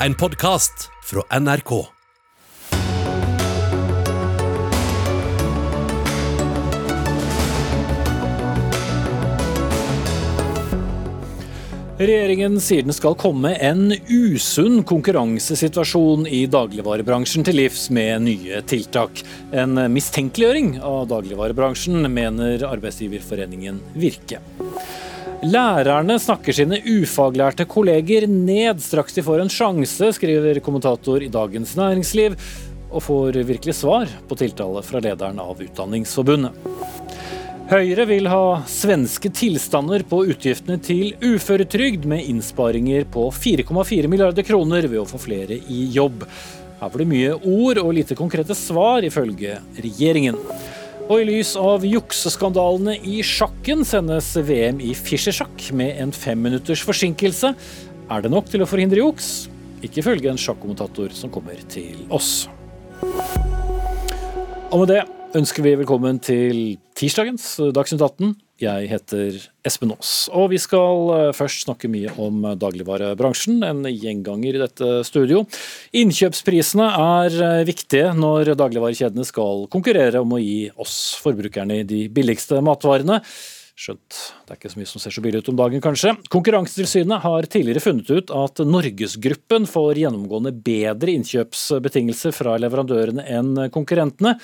En podkast fra NRK. Regjeringen sier den skal komme en usunn konkurransesituasjon i dagligvarebransjen til livs med nye tiltak. En mistenkeliggjøring av dagligvarebransjen, mener Arbeidsgiverforeningen Virke. Lærerne snakker sine ufaglærte kolleger ned straks de får en sjanse, skriver kommentator i Dagens Næringsliv, og får virkelig svar på tiltale fra lederen av Utdanningsforbundet. Høyre vil ha svenske tilstander på utgiftene til uføretrygd, med innsparinger på 4,4 milliarder kroner ved å få flere i jobb. Her var det mye ord og lite konkrete svar, ifølge regjeringen. Og i lys av jukseskandalene i sjakken sendes VM i Fischer-sjakk med en femminutters forsinkelse. Er det nok til å forhindre juks? Ikke følge en sjakkommentator som kommer til oss. Og med det ønsker vi velkommen til tirsdagens Dagsnytt 18. Jeg heter Espen Aas. Og vi skal eh, først snakke mye om dagligvarebransjen, en gjenganger i dette studio. Innkjøpsprisene er eh, viktige når dagligvarekjedene skal konkurrere om å gi oss forbrukerne de billigste matvarene. Skjønt det er ikke så mye som ser så billig ut om dagen, kanskje. Konkurransetilsynet har tidligere funnet ut at Norgesgruppen får gjennomgående bedre innkjøpsbetingelser fra leverandørene enn konkurrentene.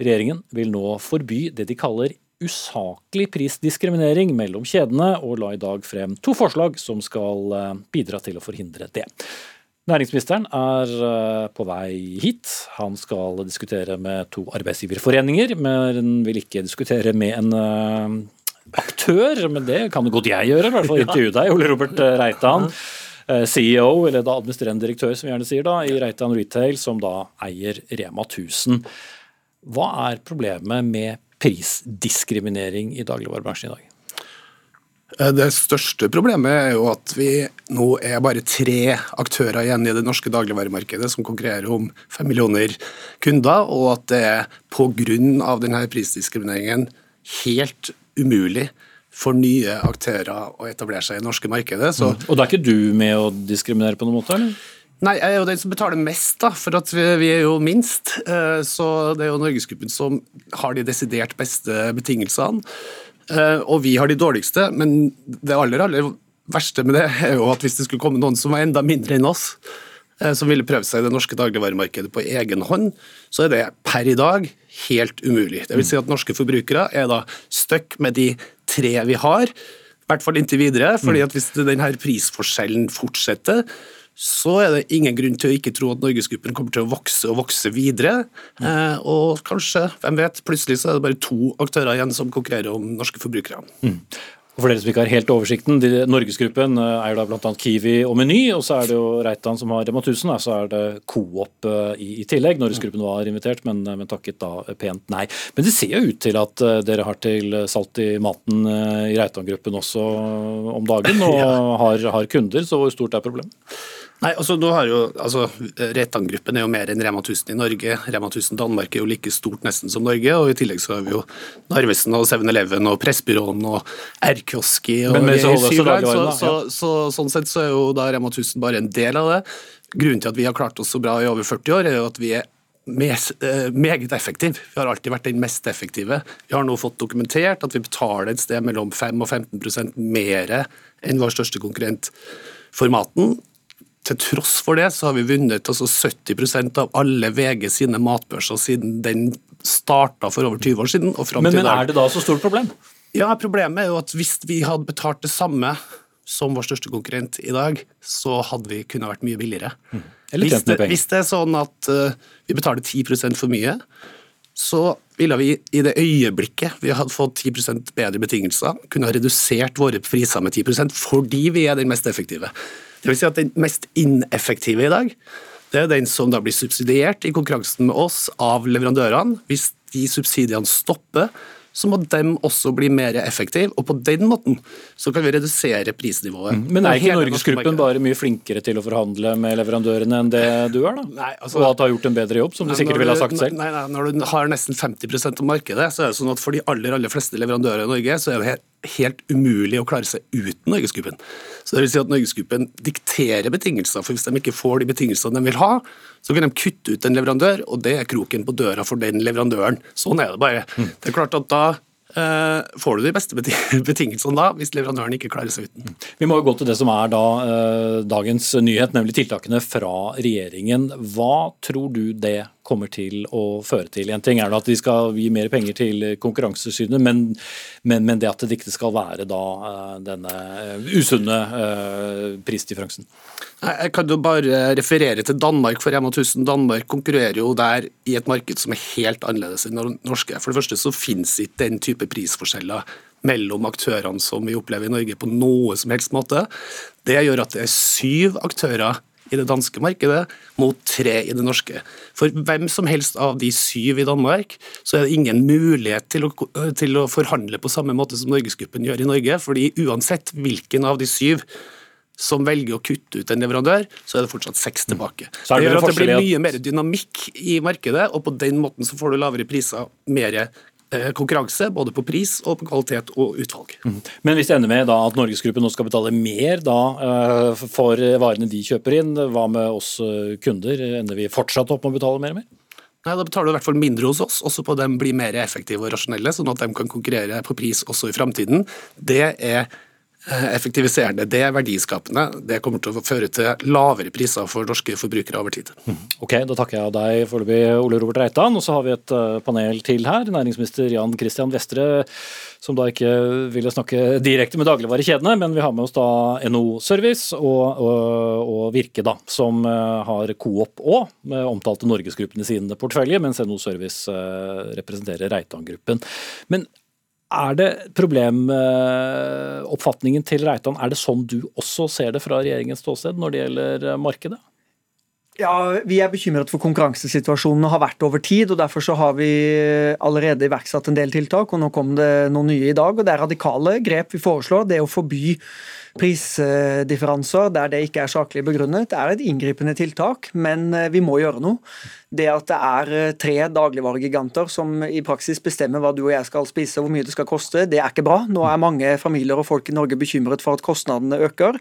Regjeringen vil nå forby det de kaller usaklig prisdiskriminering mellom kjedene, og la i dag frem to forslag som skal eh, bidra til å forhindre det. Næringsministeren er eh, på vei hit. Han skal diskutere med to arbeidsgiverforeninger, men vil ikke diskutere med en eh, aktør. Men det kan godt jeg gjøre, i hvert fall intervjue deg, Ole Robert Reitan. CEO, eller da administrerende direktør, som vi gjerne sier, da, i Reitan Retail, som da eier Rema 1000. Hva er problemet med prisdiskriminering i dagligvarebransjen i dag? Eh, det største problemet er jo at vi nå er bare tre aktører igjen i det norske dagligvaremarkedet som konkurrerer om fem millioner kunder, og at det er pga. denne prisdiskrimineringen helt umulig for nye aktører å etablere seg i det norske markedet. Så, mm. Og da er ikke du med å diskriminere på noen måte, eller? Nei, jeg er jo den som betaler mest, da, for at vi, er jo minst. Eh, så det er jo Norgesgruppen som har de desidert beste betingelsene. Eh, og vi har de dårligste, men det aller, aller verste med det er jo at hvis det skulle komme noen som var enda mindre enn oss, eh, som ville prøve seg i det norske dagligvaremarkedet på egen hånd, så er det per i dag helt umulig. Det vil si at norske forbrukere er da stuck med de tre vi har, i hvert fall inntil videre. fordi at hvis denne prisforskjellen fortsetter, så er det ingen grunn til å ikke tro at Norgesgruppen kommer til å vokse og vokse videre. Eh, og kanskje, hvem vet, plutselig så er det bare to aktører igjen som konkurrerer om norske forbrukere. Mm. For dere som ikke har helt oversikten, Norgesgruppen er jo da bl.a. Kiwi og Meny, og så er det jo Reitan som har Rema 1000, og så er det Coop eh, i, i tillegg. Norgesgruppen var invitert, men, men, takket da pent nei. Men det ser jo ut til at dere har til salt i maten i Reitan-gruppen også om dagen, og har, har kunder, så hvor stort er problemet? Nei, altså nå har jo, altså Reitan-gruppen er jo mer enn Rema 1000 i Norge. Rema 1000 Danmark er jo like stort nesten som Norge. og I tillegg så har vi jo Narvesen og 7-Eleven og Pressbyråen og R-kioski. Men, men så, så, så, så, så, sånn sett så er jo da Rema 1000 bare en del av det. Grunnen til at vi har klart oss så bra i over 40 år, er jo at vi er eh, meget effektive. Vi har alltid vært den mest effektive. Vi har nå fått dokumentert at vi betaler et sted mellom 5 og 15% mer enn vår største konkurrent for maten til tross for det så har vi vunnet altså 70% av alle VG sine matbørser siden den starta for over 20 år siden. og men, men er det da så stort problem? Ja, Problemet er jo at hvis vi hadde betalt det samme som vår største konkurrent i dag, så hadde vi kunnet vært mye billigere. Mm. Hvis, det, hvis, det, er sånn at uh, vi betaler 10% for mye, så ville vi i det øyeblikket vi hadde fått 10% bedre betingelser, kunne ha redusert våre priser med 10% fordi vi er den mest effektive. Det vil si at Den mest ineffektive i dag, det er den som da blir subsidiert i konkurransen med oss av leverandørene. Hvis de subsidiene stopper, så må de også bli mer effektive. Og på den måten så kan vi redusere prisnivået. Mm. Men er ikke Norgesgruppen bare mye flinkere til å forhandle med leverandørene enn det du er, da? Nei, altså, og at du har gjort en bedre jobb, som du sikkert ville ha sagt selv? Nei, nei, Når du har nesten 50% av markedet, så er det sånn at for de aller, aller fleste leverandører i Norge, så er det helt umulig å klare seg uten Norgesgruppen. Så det vil si at Norgesgruppen dikterer betingelser, for hvis de ikke får de betingelsene de vil ha, så kan de kutte ut en leverandør, og det er kroken på døra for den leverandøren. Sånn er det bare. Mm. Det er klart at da får du de beste betingelsene da, hvis leverandøren ikke klarer seg uten. Vi må jo gå til det som er da eh, dagens nyhet, nemlig tiltakene fra regjeringen. Hva tror du det kommer til å føre til? En ting er at de skal gi mer penger til Konkurransesynet, men, men, men, det at det ikke skal være da eh, denne usunne prisdifferansen? Jeg kan jo bare referere til Danmark, for Rema 1000 Danmark konkurrerer jo der i et marked som er helt annerledes enn det norske. For det første så finnes ikke den type prisforskjeller mellom aktørene som vi opplever i Norge på noe som helst måte. Det gjør at det er syv aktører i det danske markedet mot tre i det norske. For hvem som helst av de syv i Danmark, så er det ingen mulighet til å, til å forhandle på samme måte som Norgesgruppen gjør i Norge. fordi uansett hvilken av de syv som velger å kutte ut en leverandør, så er det fortsatt seks mm. tilbake. Mm. Det gjør at det blir mye mer dynamikk i markedet, og på den måten så får du lavere priser, mer eh, konkurranse, både på pris og på kvalitet og utvalg. Mm. Men hvis det ender med da, at Norgesgruppen nå skal betale mer da, eh, for varene de kjøper inn, hva med oss eh, kunder? Ender vi fortsatt opp med å betale mer og mer? Nei, Da betaler du i hvert fall mindre hos oss, også på at de blir mer effektive og rasjonelle, sånn at de kan konkurrere på pris også i framtiden. Det er effektiviserende, det er verdiskapende. Det kommer til å føre til lavere priser for norske forbrukere over tid. Mhm. Ok, Da takker jeg deg foreløpig, Ole Robert Reitan. Og så har vi et eh, panel til her. Næringsminister Jan Christian Vestre, som da ikke ville snakke direkte med dagligvarekjedene, men vi har med oss da NO Service og, og, og Virke, da, som eh, har Coop òg, omtalte Norgesgruppen i sin portefølje, mens NO Service representerer Reitan-gruppen. Men er det problemoppfatningen til Reitan, er det sånn du også ser det fra regjeringens ståsted når det gjelder eh, markedet? Ja, Vi er bekymret for konkurransesituasjonen og har vært over tid. og Derfor så har vi allerede iverksatt en del tiltak, og nå kom det noen nye i dag. og Det er radikale grep vi foreslår. Det å forby prisdifferanser der det ikke er saklig begrunnet, er et inngripende tiltak, men eh, vi må gjøre noe. Det at det er eh, tre dagligvaregiganter som i praksis bestemmer hva du og jeg skal spise og hvor mye det skal koste, det er ikke bra. Nå er mange familier og folk i Norge bekymret for at kostnadene øker.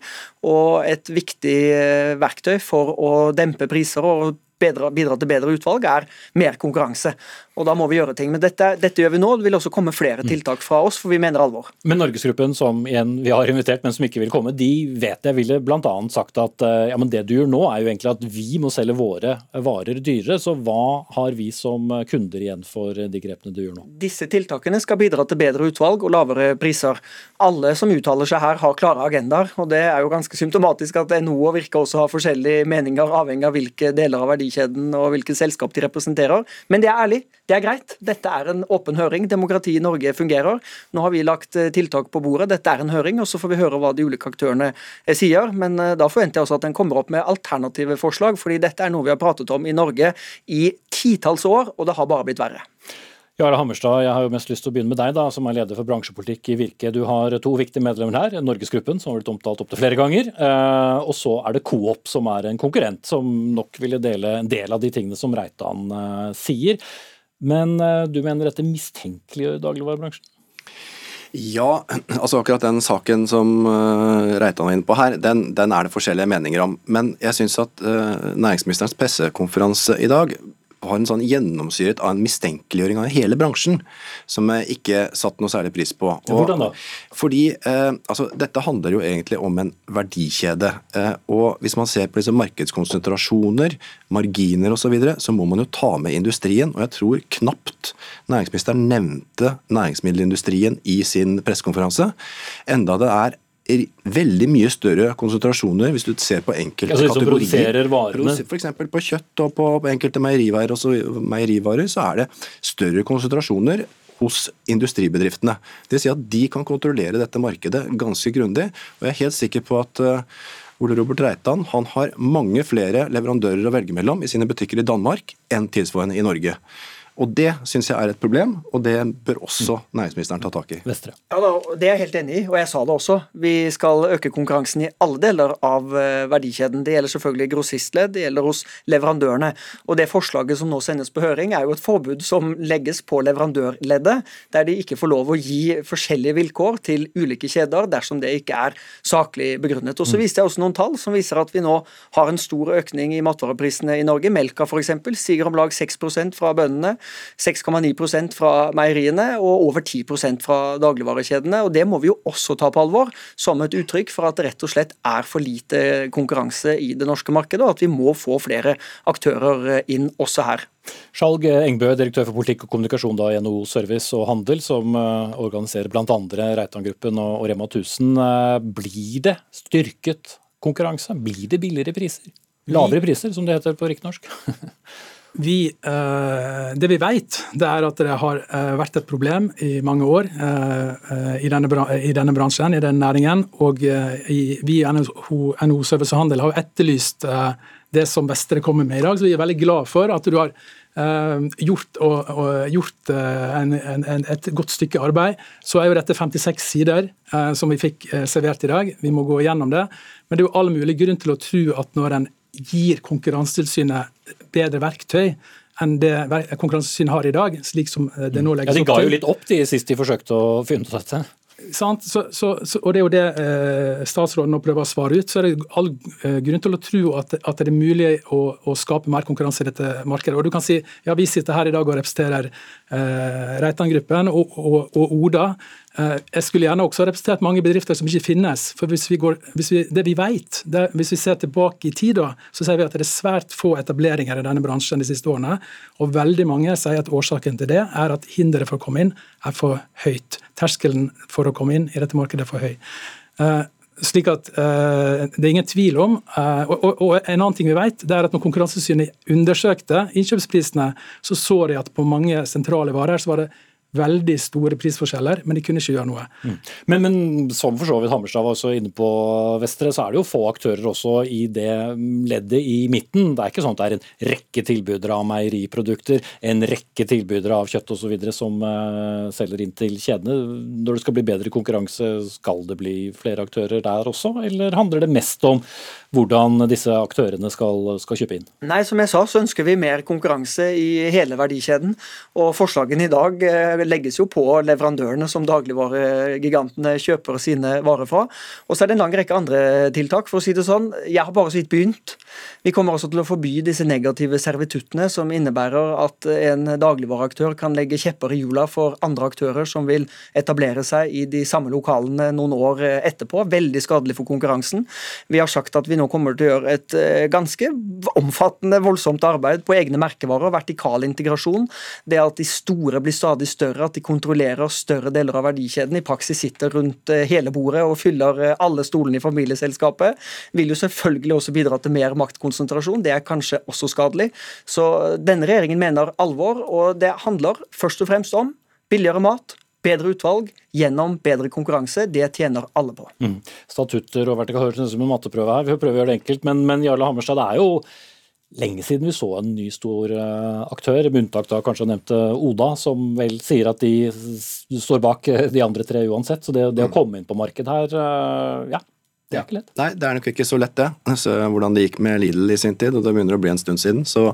Og et viktig eh, verktøy for å dempe priser og bidra til bedre utvalg, er mer konkurranse og da må vi gjøre ting. Men dette, dette, gjør vi nå. Det vil også komme flere mm. tiltak fra oss, for vi mener alvor. Men Norgesgruppen, som igjen vi har invitert, men som ikke vil komme, de vet jeg ville bl.a. sagt at eh, ja, men det du gjør nå, er jo egentlig at vi må selge våre varer dyrere. Så hva har vi som kunder igjen for de grepene du gjør nå? Disse tiltakene skal bidra til bedre utvalg og lavere priser. Alle som uttaler seg her, har klare agendaer. og Det er jo ganske symptomatisk at NHO og Virke også har forskjellige meninger, avhengig av hvilke deler av verdikjeden og hvilke selskap de representerer. Men det er ærlig. Det er greit. Dette er en åpen høring. Demokratiet i Norge fungerer. Nå har vi lagt eh, tiltak på bordet. Dette er en høring, og så får vi høre hva de ulike aktørene eh, sier. Men eh, da forventer jeg også at den kommer opp med alternative forslag, fordi dette er noe vi har pratet om i Norge i titalls år, og det har bare blitt verre. Jarle Hammerstad, jeg har jo mest lyst til å begynne med deg, da, som er leder for bransjepolitikk i Virke. Du har to viktige medlemmer her. Norgesgruppen, som har blitt omtalt opptil flere ganger. Eh, og så er det Coop, som er en konkurrent, som nok ville dele en del av de tingene som Reitan eh, sier. Men eh, du mener dette mistenkeliggjør dagligvarebransjen? Ja, altså akkurat den saken som Reitan var inne på her, den, den, er det forskjellige meninger om. Men jeg syns at næringsministerens pressekonferanse i dag har en sånn gjennomsyret av en mistenkeliggjøring av hele bransjen, som jeg ikke satt noe særlig pris på. Og, Hvordan da? Fordi eh, altså, Dette handler jo egentlig om en verdikjede. Eh, og Hvis man ser på disse markedskonsentrasjoner, marginer osv., så, videre, så må man jo ta med industrien. Og jeg tror knapt næringsministeren nevnte næringsmiddelindustrien i sin pressekonferanse, enda det er veldig mye større konsentrasjoner hvis du ser på enkelte altså, kategorier. F.eks. på kjøtt og på enkelte meierivarer, så, meierivarer så er det større konsentrasjoner hos industribedriftene. Det vil si at de kan kontrollere dette markedet ganske grundig. Og jeg er helt sikker på at uh, Ole Robert Reitan han har mange flere leverandører å velge mellom i sine butikker i Danmark enn tilsvarende i Norge. Og Det syns jeg er et problem, og det bør også næringsministeren ta tak i. Vestre. Ja, da, Det er jeg helt enig i, og jeg sa det også. Vi skal øke konkurransen i alle deler av eh, verdikjeden. Det gjelder selvfølgelig grossistledd, det gjelder hos leverandørene. Og Det forslaget som nå sendes på høring, er jo et forbud som legges på leverandørleddet, der de ikke får lov å gi forskjellige vilkår til ulike kjeder dersom det ikke er saklig begrunnet. Og Så viste jeg også noen tall som viser at vi nå har en stor økning i matvareprisene i Norge. Melka f.eks. stiger om lag 6% fra bøndene. 6,9% fra meieriene og over 10% fra dagligvarekjedene. og Det må vi jo også ta på alvor, som et uttrykk for at det rett og slett er for lite konkurranse i det norske markedet, og at vi må få flere aktører inn også her. Skjalg Engbø, direktør for politikk og kommunikasjon da i NHO Service og Handel, som eh, organiserer bl.a. Reitan-gruppen og Rema 1000. Eh, blir det styrket konkurranse? Blir det billigere priser? Lavere priser, som det heter på riktig Vi, eh, det vi vet, det er at det har eh, vært et problem i mange år eh, i denne, bransjen, i denne næringen. Og vi i NHO Service og Handel har etterlyst det som Vestre kommer med i dag. Så vi er veldig glad for at du har gjort, og, og gjort en, en, et godt stykke arbeid. Så er jo dette 56 sider som vi fikk servert i dag. Vi må gå gjennom det. Men det er jo all mulig grunn til å tro at når en gir Konkurransetilsynet bedre verktøy enn det Konkurransetilsynet har i dag. slik som det nå legges opp til. Ja, De ga jo litt opp de sist de forsøkte å finne ut dette. Så, så, så, og Det er jo det eh, statsråden nå prøver å svare ut. så er det all eh, grunn til å tro at, at det er mulig å, å, skape mer konkurranse i dette markedet. Og du kan si ja, Vi sitter her i dag og representerer eh, Reitan-gruppen og, og, og, Oda. Eh, jeg skulle gjerne også representert mange bedrifter som ikke finnes. for hvis vi går, hvis vi, Det vi vet, det, hvis vi ser tilbake i tid, så ser vi at det er svært få etableringer i denne bransjen de siste årene. Og veldig mange sier at årsaken til det er at hinderet for å komme inn er for høyt. Terskelen for å komme inn i dette markedet er for høy. Uh, slik at uh, Det er ingen tvil om uh, og, og, og, En annen ting vi vet, det er at når Konkurransetilsynet undersøkte innkjøpsprisene, så så de at på mange sentrale varer så var det veldig store prisforskjeller, men de kunne ikke gjøre noe. Mm. Men, men, som for så vidt Hammerstad var også inne på, Vestre, så er det jo få aktører også i det leddet i midten. Det er ikke sånn at det er en rekke tilbydere av meieriprodukter, en rekke tilbydere av kjøtt osv. som uh, selger inn til kjedene. Når det skal bli bedre konkurranse, skal det bli flere aktører der også, eller handler det mest om hvordan disse aktørene skal, skal, kjøpe inn? Nei, Som jeg sa, så ønsker vi mer konkurranse i hele verdikjeden. Og Forslagene i dag eh, legges jo på leverandørene som dagligvaregigantene kjøper sine varer fra. Og så er det en lang rekke andre tiltak. for å si det sånn. Jeg har bare så vidt begynt. Vi kommer også til å forby disse negative servituttene, som innebærer at en dagligvareaktør kan legge kjepper i hjula for andre aktører som vil etablere seg i de samme lokalene noen år etterpå. Veldig skadelig for konkurransen. Vi har sagt at vi nå nå kommer til å gjøre et eh, ganske omfattende, voldsomt arbeid på egne merkevarer. Vertikal integrasjon. Det at de store blir stadig større, at de kontrollerer større deler av verdikjeden, i praksis sitter rundt eh, hele bordet og fyller eh, alle stolene i familieselskapet, vil jo selvfølgelig også bidra til mer maktkonsentrasjon. Det er kanskje også skadelig. Så denne regjeringen mener alvor, og det handler først og fremst om billigere mat, bedre utvalg gjennom bedre konkurranse. Det tjener alle på. Mm. Statutter og vertikal høres ut som en matteprøve her. Vi får prøve å gjøre det enkelt. Men, men Jarle Hammerstad, det er jo lenge siden vi så en ny stor uh, aktør, med unntak da kanskje nevnte Oda, som vel sier at de står bak eh, de andre tre uansett. Så det, det å mm. komme inn på markedet her, uh, ja. Det er ikke lett. Nei, det er nok ikke så lett, det. Så hvordan det gikk med Lidl i sin tid, og det begynner å bli en stund siden. Så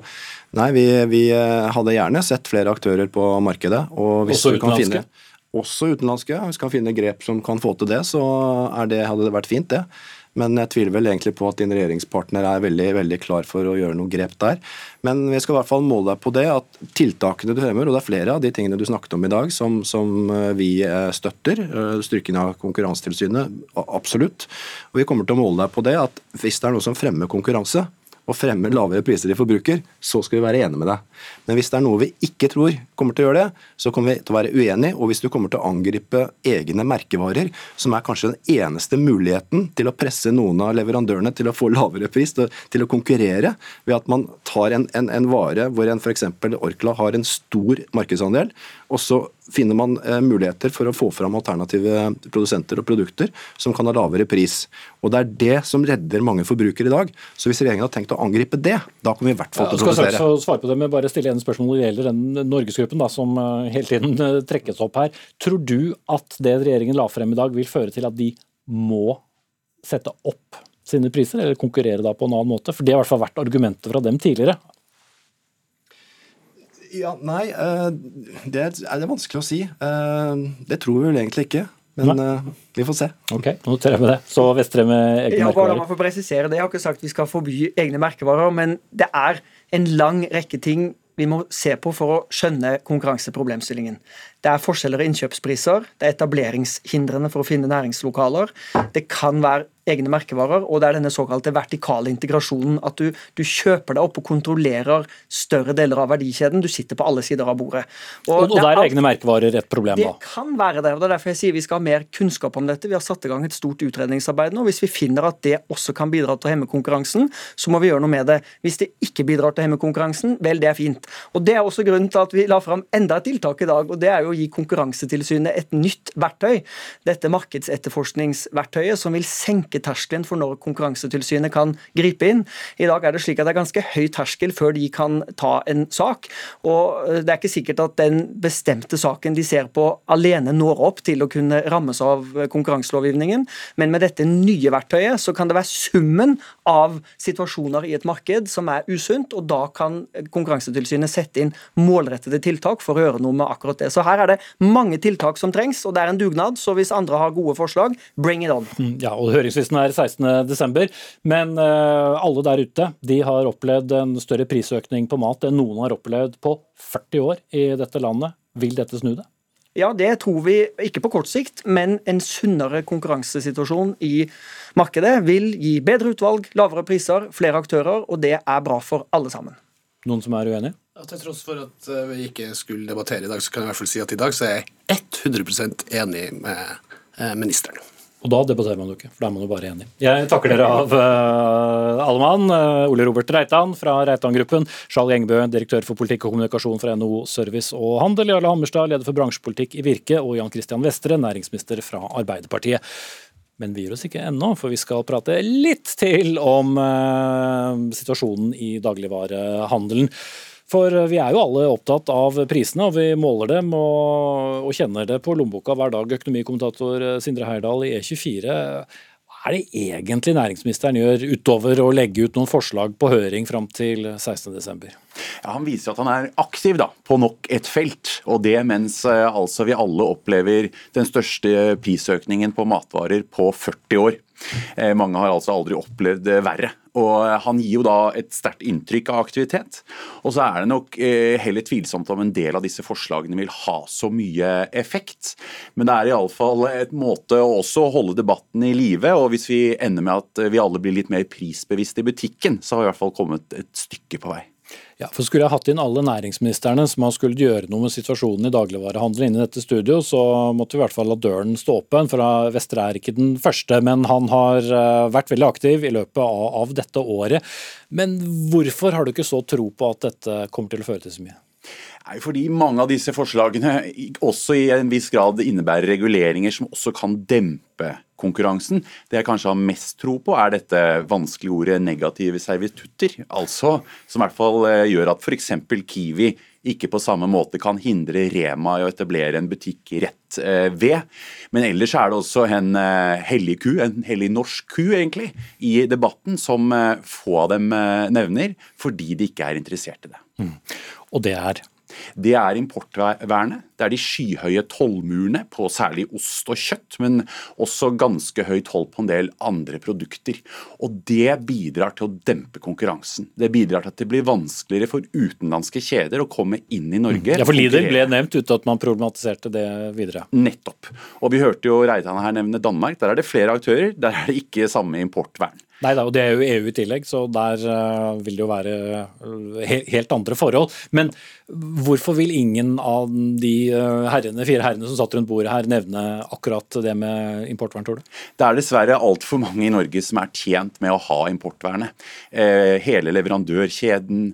nei, vi, vi hadde gjerne sett flere aktører på markedet. Og hvis Også utenlandske? Finne, også utenlandske. Hvis vi kan finne grep som kan få til det, så det, hadde det vært fint, det. Men jeg tviler vel egentlig på at din regjeringspartner er veldig, veldig klar for å gjøre noen grep der. Men vi skal i hvert fall måle deg på det at tiltakene du fremmer, og det er flere av de tingene du snakket om i dag som, som eh, vi eh, støtter, eh, styrking av Konkurransetilsynet, absolutt. Og vi kommer til å måle deg på det at hvis det er noe som fremmer konkurranse, og fremmer lavere priser til forbruker, så skal vi være enige med deg. Men hvis det er noe vi ikke tror kommer til å gjøre det, så kommer vi til å være uenige. Og hvis du kommer til å angripe egne merkevarer, som er kanskje den eneste muligheten til å presse noen av leverandørene til å få lavere pris, til å konkurrere ved at man tar en, en, en vare hvor en f.eks. Orkla har en stor markedsandel, og så finner man eh, muligheter for å få fram alternative produsenter og produkter som kan ha lavere pris. Og Det er det som redder mange forbrukere i dag. Så hvis regjeringen har tenkt å angripe det, da kommer vi i hvert fall til å produsere. Jeg skal svare på det med bare stille en spørsmål når det gjelder den Norgesgruppen da, som eh, hele tiden eh, trekkes opp her. Tror du at det regjeringen la frem i dag vil føre til at de må sette opp sine priser, eller konkurrere da på en annen måte? For det har i hvert fall vært argumentet fra dem tidligere. Ja, Nei, eh, det er det vanskelig å si. Eh, det tror vi vel egentlig ikke. Men uh, vi får se. Ok, noterer jeg med det. Så Vestre med egne ja, merkevarer. La meg få presisere det. Jeg har ikke sagt vi skal forby egne merkevarer, men det er en lang rekke ting vi må se på for å skjønne konkurranseproblemstillingen. Det er forskjeller i innkjøpspriser, det er etableringshindrene for å finne næringslokaler. Det kan være egne merkevarer, og det er denne såkalte vertikale integrasjonen. At du, du, kjøper deg opp og kontrollerer større deler av verdikjeden. Du sitter på alle sider av bordet. Og, og, og der er egne merkevarer et problem, da? Det kan være det. og Det er derfor jeg sier vi skal ha mer kunnskap om dette. Vi har satt i gang et stort utredningsarbeid nå. Hvis vi finner at det også kan bidra til å hemme konkurransen, så må vi gjøre noe med det. Hvis det ikke bidrar til å hemme konkurransen, vel, det er fint. Og Det er også grunnen til at vi la fram enda et tiltak i dag. og det er jo å gi Konkurransetilsynet et nytt verktøy. Dette markedsetterforskningsverktøyet som vil senke terskelen for når Konkurransetilsynet kan gripe inn. I dag er det slik at det er ganske høy terskel før de kan ta en sak. og Det er ikke sikkert at den bestemte saken de ser på alene når opp til å kunne rammes av konkurranselovgivningen, men med dette nye verktøyet så kan det være summen av situasjoner i et marked som er usunt, og da kan Konkurransetilsynet sette inn målrettede tiltak for å gjøre noe med akkurat det. Så her er det mange tiltak som trengs, og det er en dugnad. Så hvis andre har gode forslag, bring it on. Ja, og Høringsfristen er 16.12. Men uh, alle der ute de har opplevd en større prisøkning på mat enn noen har opplevd på 40 år i dette landet. Vil dette snu det? Ja, det tror vi ikke på kort sikt, men en sunnere konkurransesituasjon i markedet vil gi bedre utvalg, lavere priser, flere aktører, og det er bra for alle sammen. Noen som er uenig? Til tross for at eh, vi ikke skulle debattere i dag, så kan jeg i hvert fall si at i dag så er jeg 100% enig med eh, ministeren. Og da debatterer man jo ikke, for da er man jo bare enig. Jeg takker dere av uh, alle mann. Uh, Ole Robert Reitan fra Reitan-gruppen. Sjal Gjengbø, direktør for politikk og kommunikasjon fra NHO Service og Handel. Jarle Hammerstad, leder for bransjepolitikk i Virke. Og Jan Christian Vestre, næringsminister fra Arbeiderpartiet. Men vi gir oss ikke ennå, for vi skal prate litt til om uh, situasjonen i dagligvarehandelen. For vi er jo alle opptatt av prisene, og vi måler dem og, og kjenner det på lommeboka hver dag. Økonomikommentator Sindre Heyerdahl i E24. Hva er det egentlig næringsministeren gjør, utover å legge ut noen forslag på høring fram til 16.12.? Ja, Han viser at han er aktiv da, på nok et felt. og Det mens eh, altså, vi alle opplever den største prisøkningen på matvarer på 40 år. Eh, mange har altså aldri opplevd det verre. Og Han gir jo da et sterkt inntrykk av aktivitet. Og så er det nok eh, heller tvilsomt om en del av disse forslagene vil ha så mye effekt. Men det er iallfall et måte å også holde debatten i live. Og hvis vi ender med at vi alle blir litt mer prisbevisste i butikken, så har vi i hvert fall kommet et stykke på vei. Ja, for Skulle jeg hatt inn alle næringsministrene som har skulle gjøre noe med situasjonen i dagligvarehandelen inn i dette studio, så måtte vi i hvert fall la døren stå åpen. For Vestre er ikke den første, men han har eh, vært veldig aktiv i løpet av, dette året. Men hvorfor har du ikke så tro på at dette kommer til å føre til så mye? Nei, fordi mange av disse forslagene også i en viss grad innebærer reguleringer som også kan dempe konkurransen. Det jeg kanskje har mest tro på, er dette vanskelige ordet negative servitutter. Altså som i hvert fall eh, gjør at f.eks. Kiwi ikke på samme måte kan hindre Rema i å etablere en butikk rett eh, ved. Men ellers er det også en eh, hellig ku, en hellig norsk ku egentlig, i debatten som få av dem nevner, fordi de ikke er interessert i det. Mm. Og det er det er importvernet. Det er de skyhøye tollmurene på særlig ost og kjøtt, men også ganske høy toll på en del andre produkter. Og det bidrar til å dempe konkurransen. Det bidrar til at det blir vanskeligere for utenlandske kjeder å komme inn i Norge. Ja, for Lider ble nevnt uten at man problematiserte det videre. Nettopp. Og vi hørte jo Reitan her nevne Danmark. Der er det flere aktører. Der er det ikke samme importvern. Nei da, og det er jo EU i tillegg, så der uh, vil det jo være uh, helt andre forhold. Men hvorfor vil ingen av de uh, herrene, fire herrene som satt rundt bordet her, nevne akkurat det med importvern, tror du? Det er dessverre altfor mange i Norge som er tjent med å ha importvernet. hele leverandørkjeden,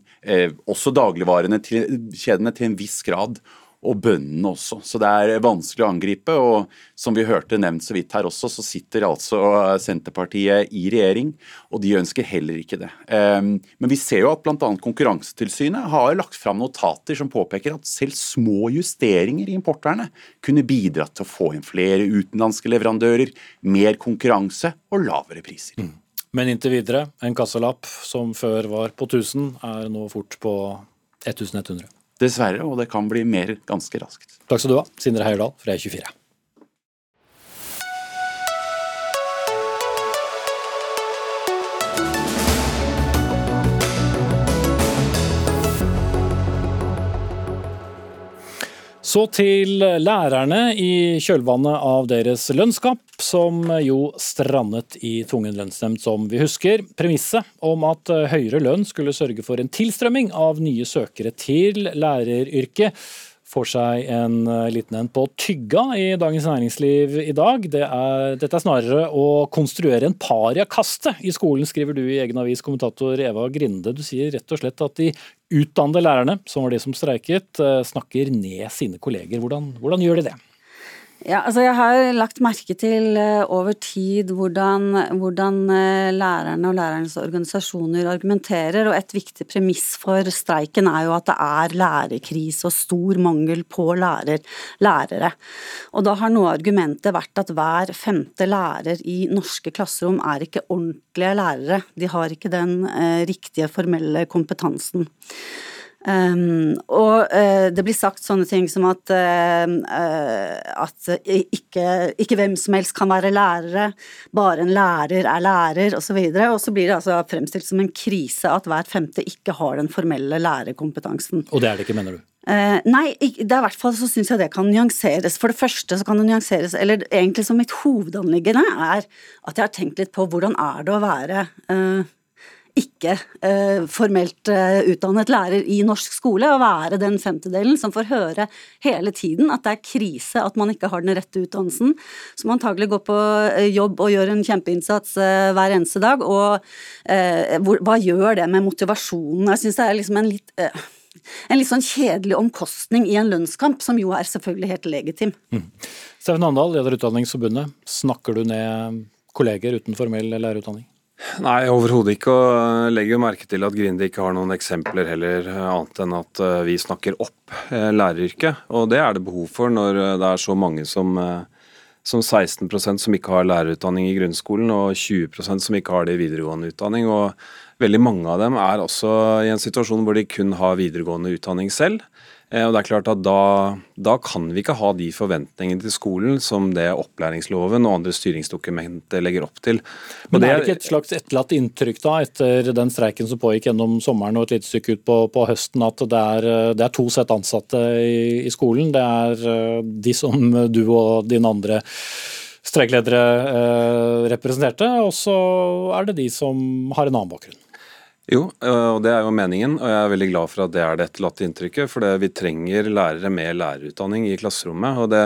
også dagligvarene til, kjedene til en viss grad. Og bøndene også. Så det er vanskelig å angripe. Og som vi hørte nevnt så vidt her også, så sitter altså Senterpartiet i regjering, og de ønsker heller ikke det. Ehm, men vi ser jo at bl.a. Konkurransetilsynet har lagt fram notater som påpeker at selv små justeringer i importvernet kunne bidratt til å få inn flere utenlandske leverandører, mer konkurranse og lavere priser. Mm. Men inntil videre, en kassalapp som før var på 1000, er nå fort på 1100. Dessverre, og det kan bli mer ganske raskt. Takk skal du ha, Sindre Heierdal fra E24. Så til lærerne i kjølvannet av deres lønnskamp, som jo strandet i tvungen lønnsnemnd, som vi husker. Premisset om at høyere lønn skulle sørge for en tilstrømming av nye søkere til læreryrket, får seg en eh, liten en på tygga i Dagens Næringsliv i dag. Det er, dette er snarere å konstruere en pariakaste i skolen, skriver du i egen avis, kommentator Eva Grinde. Du sier rett og slett at de utdannede lærerne, som var de som streiket, eh, snakker ned sine kolleger. Hvordan, hvordan gjør de det? Ja, altså jeg har lagt merke til uh, over tid hvordan, hvordan uh, lærerne og lærernes organisasjoner argumenterer, og et viktig premiss for streiken er jo at det er lærerkrise og stor mangel på lærer, lærere. Og da har noe av argumentet vært at hver femte lærer i norske klasserom er ikke ordentlige lærere. De har ikke den uh, riktige formelle kompetansen. Um, og uh, det blir sagt sånne ting som at, uh, at ikke, ikke, hvem som helst kan være lærere, bare en lærer er lærer, osv. Og, så og så blir det altså fremstilt som en krise at hver femte ikke har den formelle lærerkompetansen. Og det er det ikke, mener du? Uh, nei, det er i hvert fall så syns jeg det kan nyanseres. For det første så kan det nyanseres, eller egentlig som mitt hovedanliggende er at jeg har tenkt litt på hvordan er det å være ikke eh, formelt eh, utdannet lærer i norsk skole, å være den femtedelen som får høre hele tiden at det er krise at man ikke har den rette utdannelsen, som antagelig går på eh, jobb og gjør en kjempeinnsats hver eneste dag. Og hva gjør det med motivasjonen? Jeg syns det er liksom en litt en litt sånn kjedelig omkostning i en lønnskamp, som jo er selvfølgelig helt legitim. Mm. Steffen Andal, leder Utdanningsforbundet. Snakker du ned kolleger uten formell lærerutdanning? Nei, overhodet ikke. Og legger jo merke til at Grinde ikke har noen eksempler heller, annet enn at eh, vi snakker opp eh, læreryrket. Og det er det behov for når eh, det er så mange som, som 16% som ikke har lærerutdanning i grunnskolen, og 20% som ikke har det i videregående utdanning. Og veldig mange av dem er også i en situasjon hvor de kun har videregående utdanning selv. Eh, og det er klart at da, da, kan vi ikke ha de forventningene til skolen som det opplæringsloven og andre styringsdokumenter legger opp til. Men det er det ikke et slags etterlatt inntrykk da, etter den streiken som pågikk gjennom sommeren og et lite stykke ut på, på høsten, at det er, det er, to sett ansatte i, i, skolen? Det er eh, de som du og dine andre streikledere eh, representerte, og så er det de som har en annen bakgrunn? Jo, og det er jo meningen, og jeg er veldig glad for at det er det etterlatte inntrykket. For vi trenger lærere med lærerutdanning i klasserommet. og det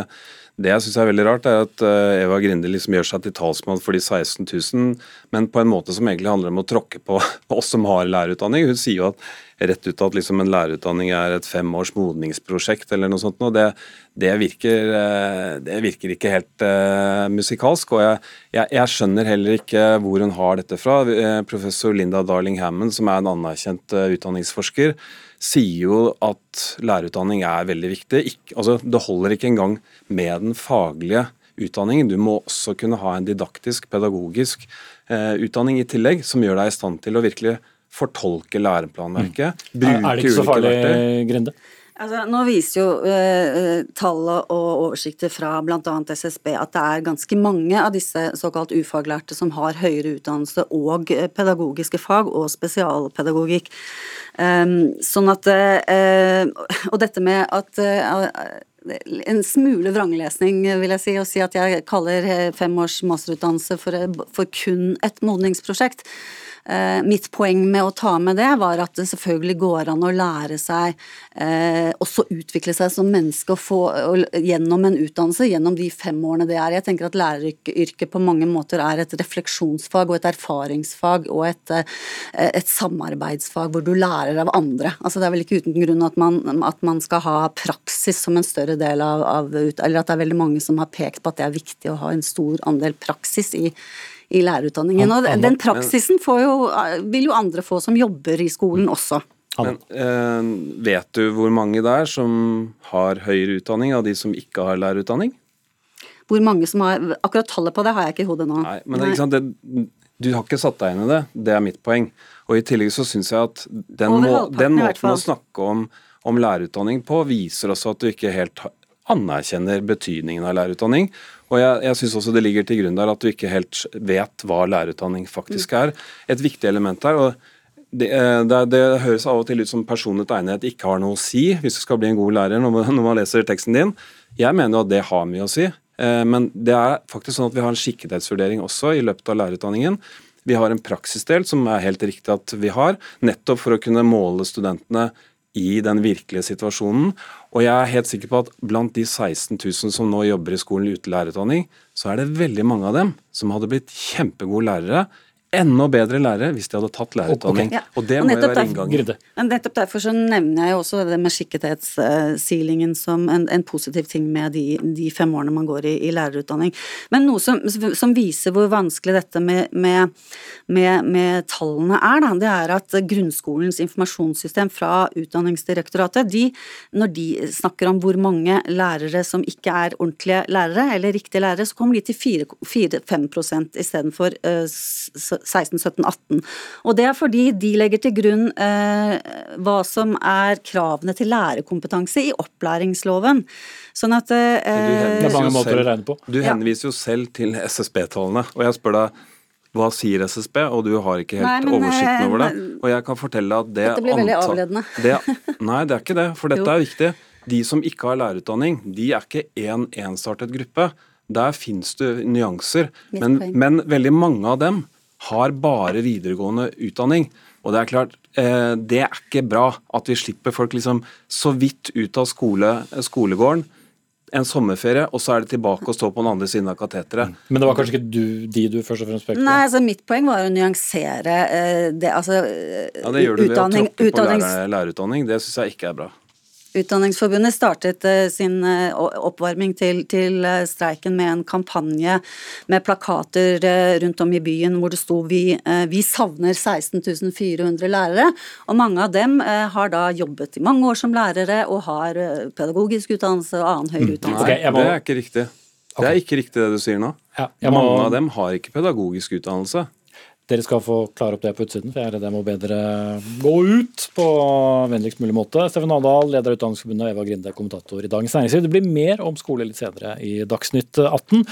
det jeg syns er veldig rart, er at Eva Grinde liksom gjør seg til talsmann for de 16 000, men på en måte som egentlig handler om å tråkke på oss som har lærerutdanning. Hun sier jo at rett ut at liksom en lærerutdanning er et fem års modningsprosjekt eller noe sånt. og det, det, virker, eh, det virker, ikke helt uh, musikalsk. Og jeg, jeg, jeg, skjønner heller ikke hvor hun har dette fra. Eh, professor Linda Darling Hammond, som er en anerkjent utdanningsforsker, sier jo at lærerutdanning er veldig viktig. Ikke, altså, det holder ikke engang med den faglige utdanningen. Du må også kunne ha en didaktisk, pedagogisk eh, utdanning i tillegg, som gjør deg i stand til å virkelig fortolke læreplanverket. Mm. Er det ikke så farlig, Grinde? Altså, nå viser jo eh, tallet og oversikter fra bl.a. SSB at det er ganske mange av disse såkalt ufaglærte som har høyere utdannelse og eh, pedagogiske fag og spesialpedagogikk. Um, sånn at eh, Og dette med at eh, en smule vranglesning, vil jeg si, å si at jeg kaller eh, fem års masterutdannelse for, eh, for kun et modningsprosjekt. Eh, mitt poeng med å ta med det, var at det selvfølgelig går an å lære seg eh, også utvikle seg som menneske og få og, gjennom en utdannelse, gjennom de fem årene det er. Jeg tenker at læreryrket på mange måter er et refleksjonsfag og et erfaringsfag og et, eh, et samarbeidsfag hvor du lærer av andre. Altså Det er vel ikke uten grunn at man, at man skal ha praksis som en større del av, av Eller at det er veldig mange som har pekt på at det er viktig å ha en stor andel praksis i i lærerutdanningen. Og den praksisen jo, vil jo andre få som jobber i skolen også. Men, eh, vet du hvor mange det er som har høyere utdanning av de som ikke har lærerutdanning? Hvor mange som har Akkurat tallet på det har jeg ikke i hodet nå. Nei, men Nei. Det, du har ikke satt deg inn i det, det er mitt poeng. Og i tillegg så syns jeg at den, må, den måten å snakke om, om lærerutdanning på, viser også at du ikke helt anerkjenner betydningen av lærerutdanning. Og jeg, jeg synes også det ligger til grunn der at du ikke helt vet hva lærerutdanning faktisk er. Et viktig element her. og det, eh, det, det, høres av og til ut som personlig egnethet ikke har noe å si hvis du skal bli en god lærer når man, når man leser teksten din. Jeg mener jo at det har mye å si. Eh, men det er faktisk sånn at vi har en skikkethetsvurdering også i løpet av lærerutdanningen. Vi har en praksisdel som er helt riktig at vi har, nettopp for å kunne måle studentene i den virkelige situasjonen. Og jeg er helt sikker på at blant de 16 000 som nå jobber i skolen uten lærerutdanning, så er det veldig mange av dem som hadde blitt kjempegode lærere enda bedre lærere hvis de hadde tatt lærerutdanning. Okay. Ja. Og det og må jo være inngangen. Nettopp derfor så nevner jeg jo også det med skikkethetssilingen som en, en, positiv ting med de, de, fem årene man går i, i lærerutdanning. Men noe som, som, viser hvor vanskelig dette med, med, med, med tallene er, da, det er at grunnskolens informasjonssystem fra Utdanningsdirektoratet, de, når de snakker om hvor mange lærere som ikke er ordentlige lærere, eller riktige lærere, så kommer de til 4-5% istedenfor uh, 16, 17, 18. Og det er fordi de legger til grunn eh, hva som er kravene til lærerkompetanse i opplæringsloven. Sånn at eh, Det er mange måter å regne på. Du henviser jo selv til SSB-tallene, og jeg spør deg hva sier SSB, og du har ikke helt nei, men, oversikten over det. Eh, og jeg kan fortelle at det Dette blir veldig avledende. Det, nei, det er ikke det, for dette er viktig. De som ikke har lærerutdanning, de er ikke én en ensartet gruppe. Der finnes det nyanser, men, men, veldig mange av dem har bare videregående utdanning. Og det er klart, eh, det er ikke bra at vi slipper folk liksom så vidt ut av skole, skolegården en sommerferie, og så er det tilbake og stå på den andre siden av kateteret. Mm. Men det var kanskje ikke du, de du først og fremst pekte på? Nei, altså mitt poeng var å nyansere eh, det, altså Ja, det gjør du ved å tråkke på lærerutdanning, det syns jeg ikke er bra. Utdanningsforbundet startet eh, sin eh, oppvarming til, til, eh, streiken med en kampanje med plakater rundt om i byen hvor det sto vi, vi savner 16 400 lærere. Og mange av dem har da jobbet i mange år som lærere og har pedagogisk utdannelse og annen høyere mm. utdannelse. Okay, må... Det er ikke riktig. Det er ikke riktig det du sier nå. Ja, må... Mange av dem har ikke pedagogisk utdannelse. Dere skal få klare opp det på utsiden, for jeg er redd jeg må bedre gå ut på vennligst mulig måte. Steffen Adal, leder av Utdanningsforbundet, og Eva Grinde, kommentator i Dagens Næringsliv. Det blir mer om skole litt senere i Dagsnytt 18.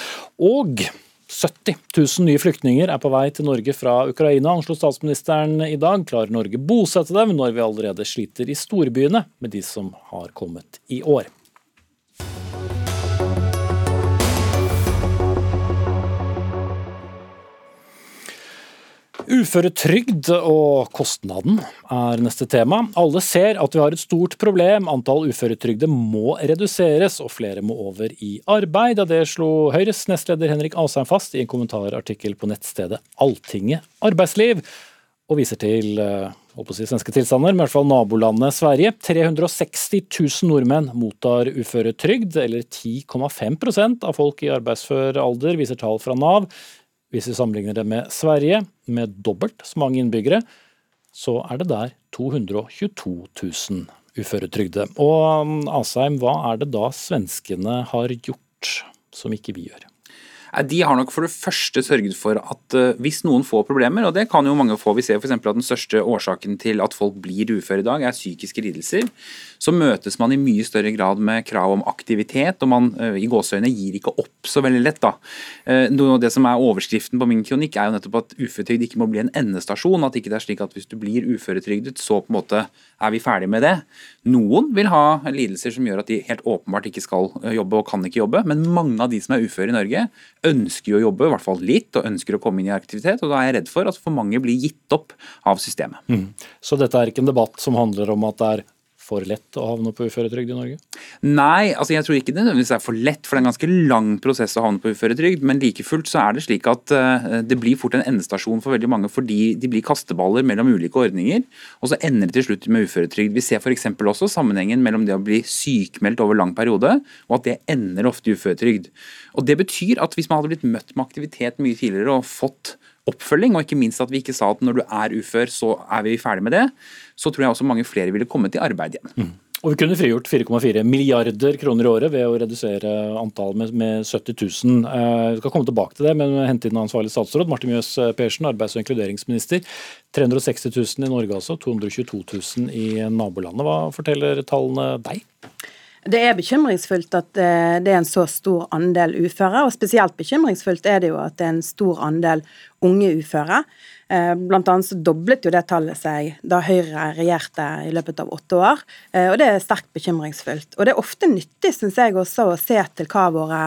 Og 70 000 nye flyktninger er på vei til Norge fra Ukraina, anslo statsministeren i dag. Klarer Norge bosette dem når vi allerede sliter i storbyene med de som har kommet i år? Uføretrygd og kostnaden er neste tema. Alle ser at vi har et stort problem. Antall uføretrygde må reduseres, og flere må over i arbeid. Det slo Høyres nestleder Henrik Asheim fast i en kommentarartikkel på nettstedet Alltinget arbeidsliv, og viser til eh, si, svenske tilstander, men i hvert fall nabolandet Sverige. 360 000 nordmenn mottar uføretrygd, eller 10,5% av folk i arbeidsfør alder, viser tall fra Nav. Hvis vi sammenligner det med Sverige, med dobbelt så mange innbyggere, så er det der 222 000 uføretrygde. Og Asheim, hva er det da svenskene har gjort som ikke vi gjør? De har nok for det første sørget for at uh, hvis noen får problemer, og det kan jo mange få, vi ser f.eks. at den største årsaken til at folk blir uføre i dag, er psykiske lidelser, så møtes man i mye større grad med krav om aktivitet, og man uh, i gåseøyne gir ikke opp så veldig lett. da. Uh, noe av det som er Overskriften på min kronikk er jo nettopp at uføretrygd ikke må bli en endestasjon. At ikke det er slik at hvis du blir uføretrygdet, så på en måte er vi ferdig med det. Noen vil ha lidelser som gjør at de helt åpenbart ikke skal jobbe og kan ikke jobbe, men mange av de som er uføre i Norge, ønsker jo å jobbe, i hvert fall litt, og ønsker å komme inn i aktivitet. og Da er jeg redd for at for mange blir gitt opp av systemet. Mm. Så dette er ikke en debatt som handler om at det er for lett å havne på uføretrygd i Norge? Nei, altså jeg tror ikke det nødvendigvis er for lett, for det er en ganske lang prosess å havne på uføretrygd. Men like fullt så er det slik at uh, det blir fort en endestasjon for veldig mange fordi de blir kasteballer mellom ulike ordninger, og så ender det til slutt med uføretrygd. Vi ser f.eks. også sammenhengen mellom det å bli sykmeldt over lang periode, og at det ender ofte i uføretrygd. Og Det betyr at hvis man hadde blitt møtt med aktivitet mye tidligere og fått oppfølging, og ikke minst at vi ikke sa at når du er ufør, så er vi ferdig med det, så tror jeg også mange flere ville kommet i arbeid igjen. Mm. Og Vi kunne frigjort 4,4 milliarder kroner i året ved å redusere antallet med, med 70 000. Eh, vi skal komme tilbake til det, men hente inn ansvarlig statsråd Martin Mjøs Persen, arbeids- og inkluderingsminister. 360 000 i Norge altså, 222 000 i nabolandet. Hva forteller tallene deg? Det er bekymringsfullt at eh, det er en så stor andel uføre, og spesielt bekymringsfullt er det jo at det er en stor andel unge uføre. Eh, blant annet så doblet jo det tallet seg da Høyre regjerte i løpet av åtte år, eh, og det er sterkt bekymringsfullt. Og det er ofte nyttig, syns jeg også, å se til hva våre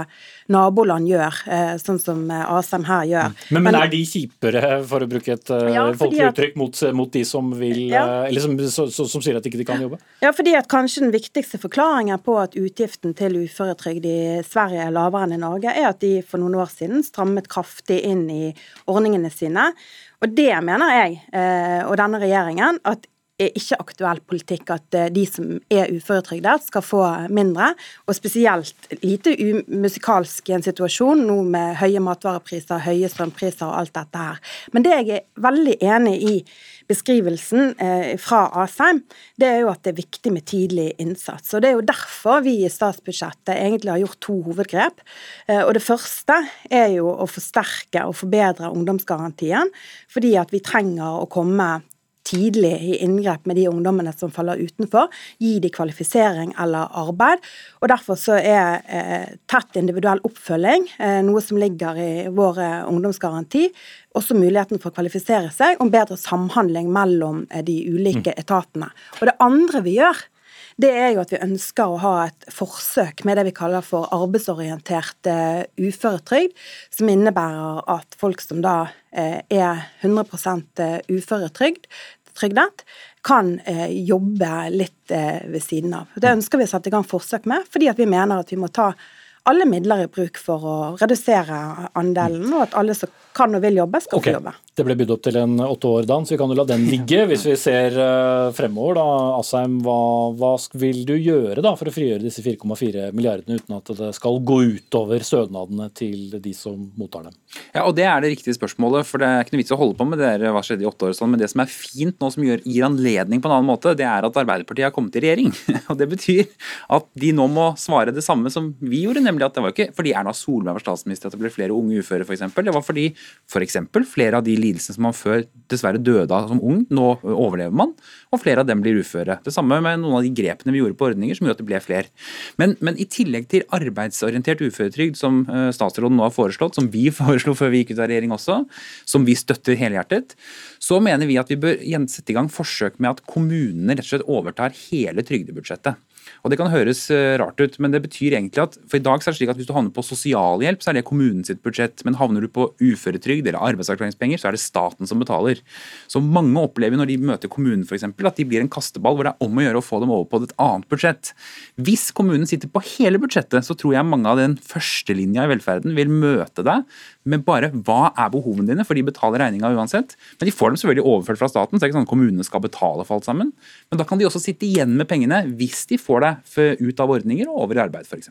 naboland gjør, eh, sånn som Asheim her gjør. Men, men, er de kjipere, for å bruke et ja, folkelig uttrykk, mot, mot, de som vil ja. Eller som, som, som, sier at ikke de kan jobbe? Ja, fordi at kanskje den viktigste forklaringen på at utgiften til uføretrygd i Sverige er lavere enn i Norge, er at de for noen år siden strammet kraftig inn i ordningene sine. Og det mener jeg, eh, og denne regjeringen, at er ikke aktuell politikk at eh, de som er uføretrygdet, skal få mindre. Og spesielt lite umusikalsk i en situasjon nå med høye matvarepriser, høye strømpriser og alt dette her. Men det jeg er veldig enig i beskrivelsen eh, fra Asheim, det er jo at det er viktig med tidlig innsats. Og Det er jo derfor vi i statsbudsjettet egentlig har gjort to hovedgrep. Eh, og Det første er jo å forsterke og forbedre ungdomsgarantien, fordi at vi trenger å komme tidlig i inngrep med de ungdommene som faller utenfor. Gi de kvalifisering eller arbeid. og Derfor så er eh, tett individuell oppfølging eh, noe som ligger i vår eh, ungdomsgaranti. Også muligheten for å kvalifisere seg, og bedre samhandling mellom eh, de ulike mm. etatene. Og Det andre vi gjør, det er jo at vi ønsker å ha et forsøk med det vi kaller for arbeidsorientert uh, uføretrygd, som innebærer at folk som da uh, er 100% uføretrygd, trygdet, kan eh, jobbe litt eh, ved siden av. Det ønsker vi å sette i gang forsøk med, fordi vi mener at vi må ta alle midler i bruk for å redusere andelen, og at alle som kan og vil jobbe, skal okay. få jobbe. Det ble bydd opp til en åtte år, Dan, så vi kan jo la den ligge. Hvis vi ser uh, fremover, da, Asheim, hva, hva, vil du gjøre da for å frigjøre disse 4,4 milliardene uten at det skal gå utover stønadene til de som mottar dem? Ja, og Det er det riktige spørsmålet. for Det er ikke noe vits å holde på med det hva skjedde i åtte år. Sånn, men det som er fint nå, som gjør, gir anledning på en annen måte, det er at Arbeiderpartiet har kommet i regjering. og Det betyr at de nå må svare det samme som vi gjorde, nemlig at det var ikke fordi Erna Solberg var statsminister at det ble flere unge uføre, f.eks. Det var fordi f.eks. flere av de lidelsene som man før dessverre døde av som ung, nå overlever man, og flere av dem blir uføre. Det samme med noen av de grepene vi gjorde på ordninger som gjorde at det ble flere. Men, men i tillegg til arbeidsorientert uføretrygd, som eh, statsråden nå har foreslått, som vi foreslo før vi gikk ut av regjering også, som vi støtter helhjertet, så mener vi at vi bør sette i gang forsøk med at kommunene rett og slett overtar hele trygdebudsjettet. Og Det kan høres eh, rart ut, men det betyr egentlig at for i dag så er det slik at hvis du havner på sosialhjelp, så er det kommunen sitt budsjett. Men havner du på uføretrygd eller arbeidsavklaringspenger, så er det staten som betaler. Så mange opplever når de møter kommunen f.eks. at de blir en kasteball hvor det er om å gjøre å få dem over på et annet budsjett. Hvis kommunen sitter på hele budsjettet, så tror jeg mange av den førstelinja i velferden vil møte deg med bare hva er behovene dine, for de betaler regninga uansett. Men de får dem selvfølgelig overført fra staten, så det er ikke sånn at kommunene skal betale for alt sammen. Men da kan de også sitte igjen med pengene hvis de får deg ut av ordninger og over i arbeid, f.eks.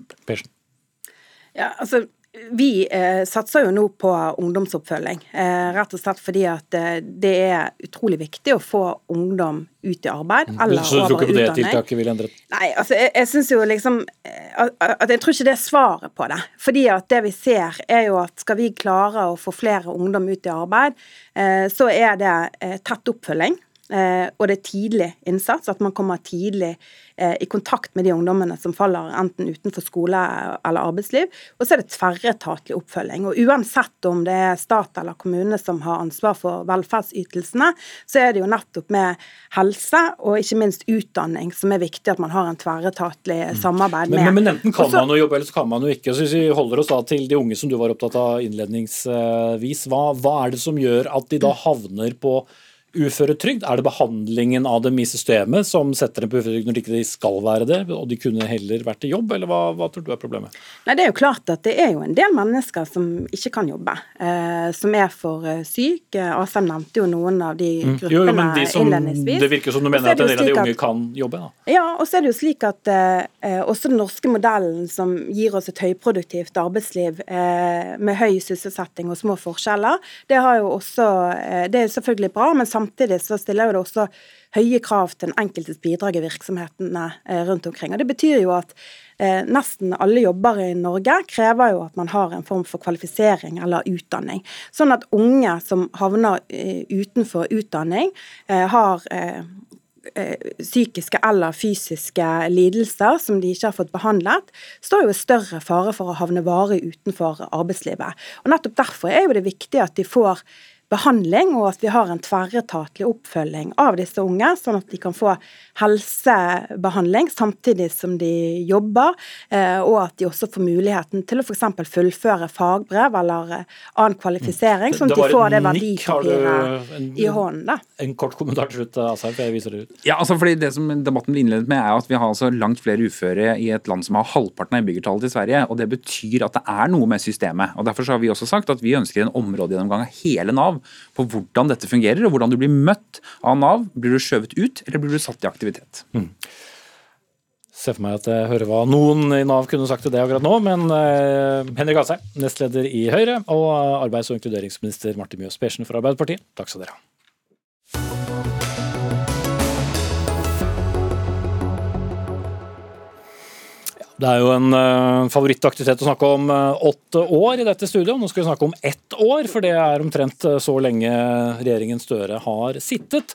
Ja, altså, Vi eh, satser jo nå på ungdomsoppfølging, eh, rett og slett fordi at eh, det er utrolig viktig å få ungdom ut i arbeid Mm. eller Så du tror ikke på det tiltaket vil endre Nei, altså jeg, jeg synes jo liksom eh, at, at Jeg tror ikke det er svaret på det. Fordi at det vi ser er jo at skal vi klare å få flere ungdom ut i arbeid, eh, så er det eh, tett oppfølging. Eh, og det er tidlig innsats, at man kommer tidlig eh, i kontakt med de ungdommene som faller enten utenfor skole eller arbeidsliv. Og så er det tverretatlig oppfølging. Og uansett om det er stat eller kommune som har ansvar for velferdsytelsene, så er det jo nettopp med helse og ikke minst utdanning som er viktig at man har en tverretatlig samarbeid med. Men, men, men enten kan Også- man jo jobbe, eller så kan man jo ikke. Så hvis vi holder oss da til de unge som du var opptatt av innledningsvis, hva, hva er det som gjør at de da havner på uføretrygd? Er det behandlingen av dem i systemet som setter dem på uføretrygd når de ikke skal være det, og de kunne heller vært i jobb, eller hva, hva tror du er problemet? Nei, Det er jo klart at det er jo en del mennesker som ikke kan jobbe, eh, som er for syke. syk. Eh, Asheim nevnte jo noen av de gruppene Mm. Jo, jo, men de som, innledningsvis. det virker som du mener er at en del av de unge at- kan jobbe? da. Ja, og så er det jo slik at eh, eh, også den norske modellen som gir oss et høyproduktivt arbeidsliv eh, med høy sysselsetting og små forskjeller, det, har jo også, eh, det er selvfølgelig bra, men samtidig så stiller det også høye krav til den enkeltes bidrag i virksomhetene eh, rundt omkring. Og Det betyr jo at eh, nesten alle jobber i Norge krever jo at man har en form for kvalifisering eller utdanning. Sånn at unge som havner eh, utenfor utdanning, har psykiske eller fysiske lidelser som de ikke har fått behandlet, står jo i større fare for å havne varig utenfor arbeidslivet. Og Nettopp derfor er jo det viktig at de får behandling, og at vi har en tverretatlig oppfølging av disse unge, sånn at de kan få helsebehandling samtidig som de jobber, eh, og at de også får muligheten til å f.eks. fullføre fagbrev eller eh, annen kvalifisering, sånn at de får det verdipapiret i hånden. da. En kort kommentar til slutt, Asheim, for jeg viser det ut. Ja, altså fordi det som Debatten blir innledet med, er at vi har altså langt flere uføre i et land som har halvparten av innbyggertallet til Sverige. og Det betyr at det er noe med systemet. og Derfor så har vi også sagt at vi ønsker en områdegjennomgang av hele Nav på hvordan dette fungerer, og hvordan du blir møtt av Nav. Blir du skjøvet ut, eller blir du satt i aktivitet? ser for meg at jeg hører hva noen i Nav kunne sagt til det akkurat nå, men eh, Henrik Asheim, nestleder i Høyre, og arbeids- og inkluderingsminister Martin Mjøs Persen fra Arbeiderpartiet, takk skal dere ha. Det er jo en uh, favorittaktivitet å snakke om uh, åtte år i dette studio. Nå skal vi snakke om ett år, for det er omtrent eh, så lenge regjeringen Støre har sittet.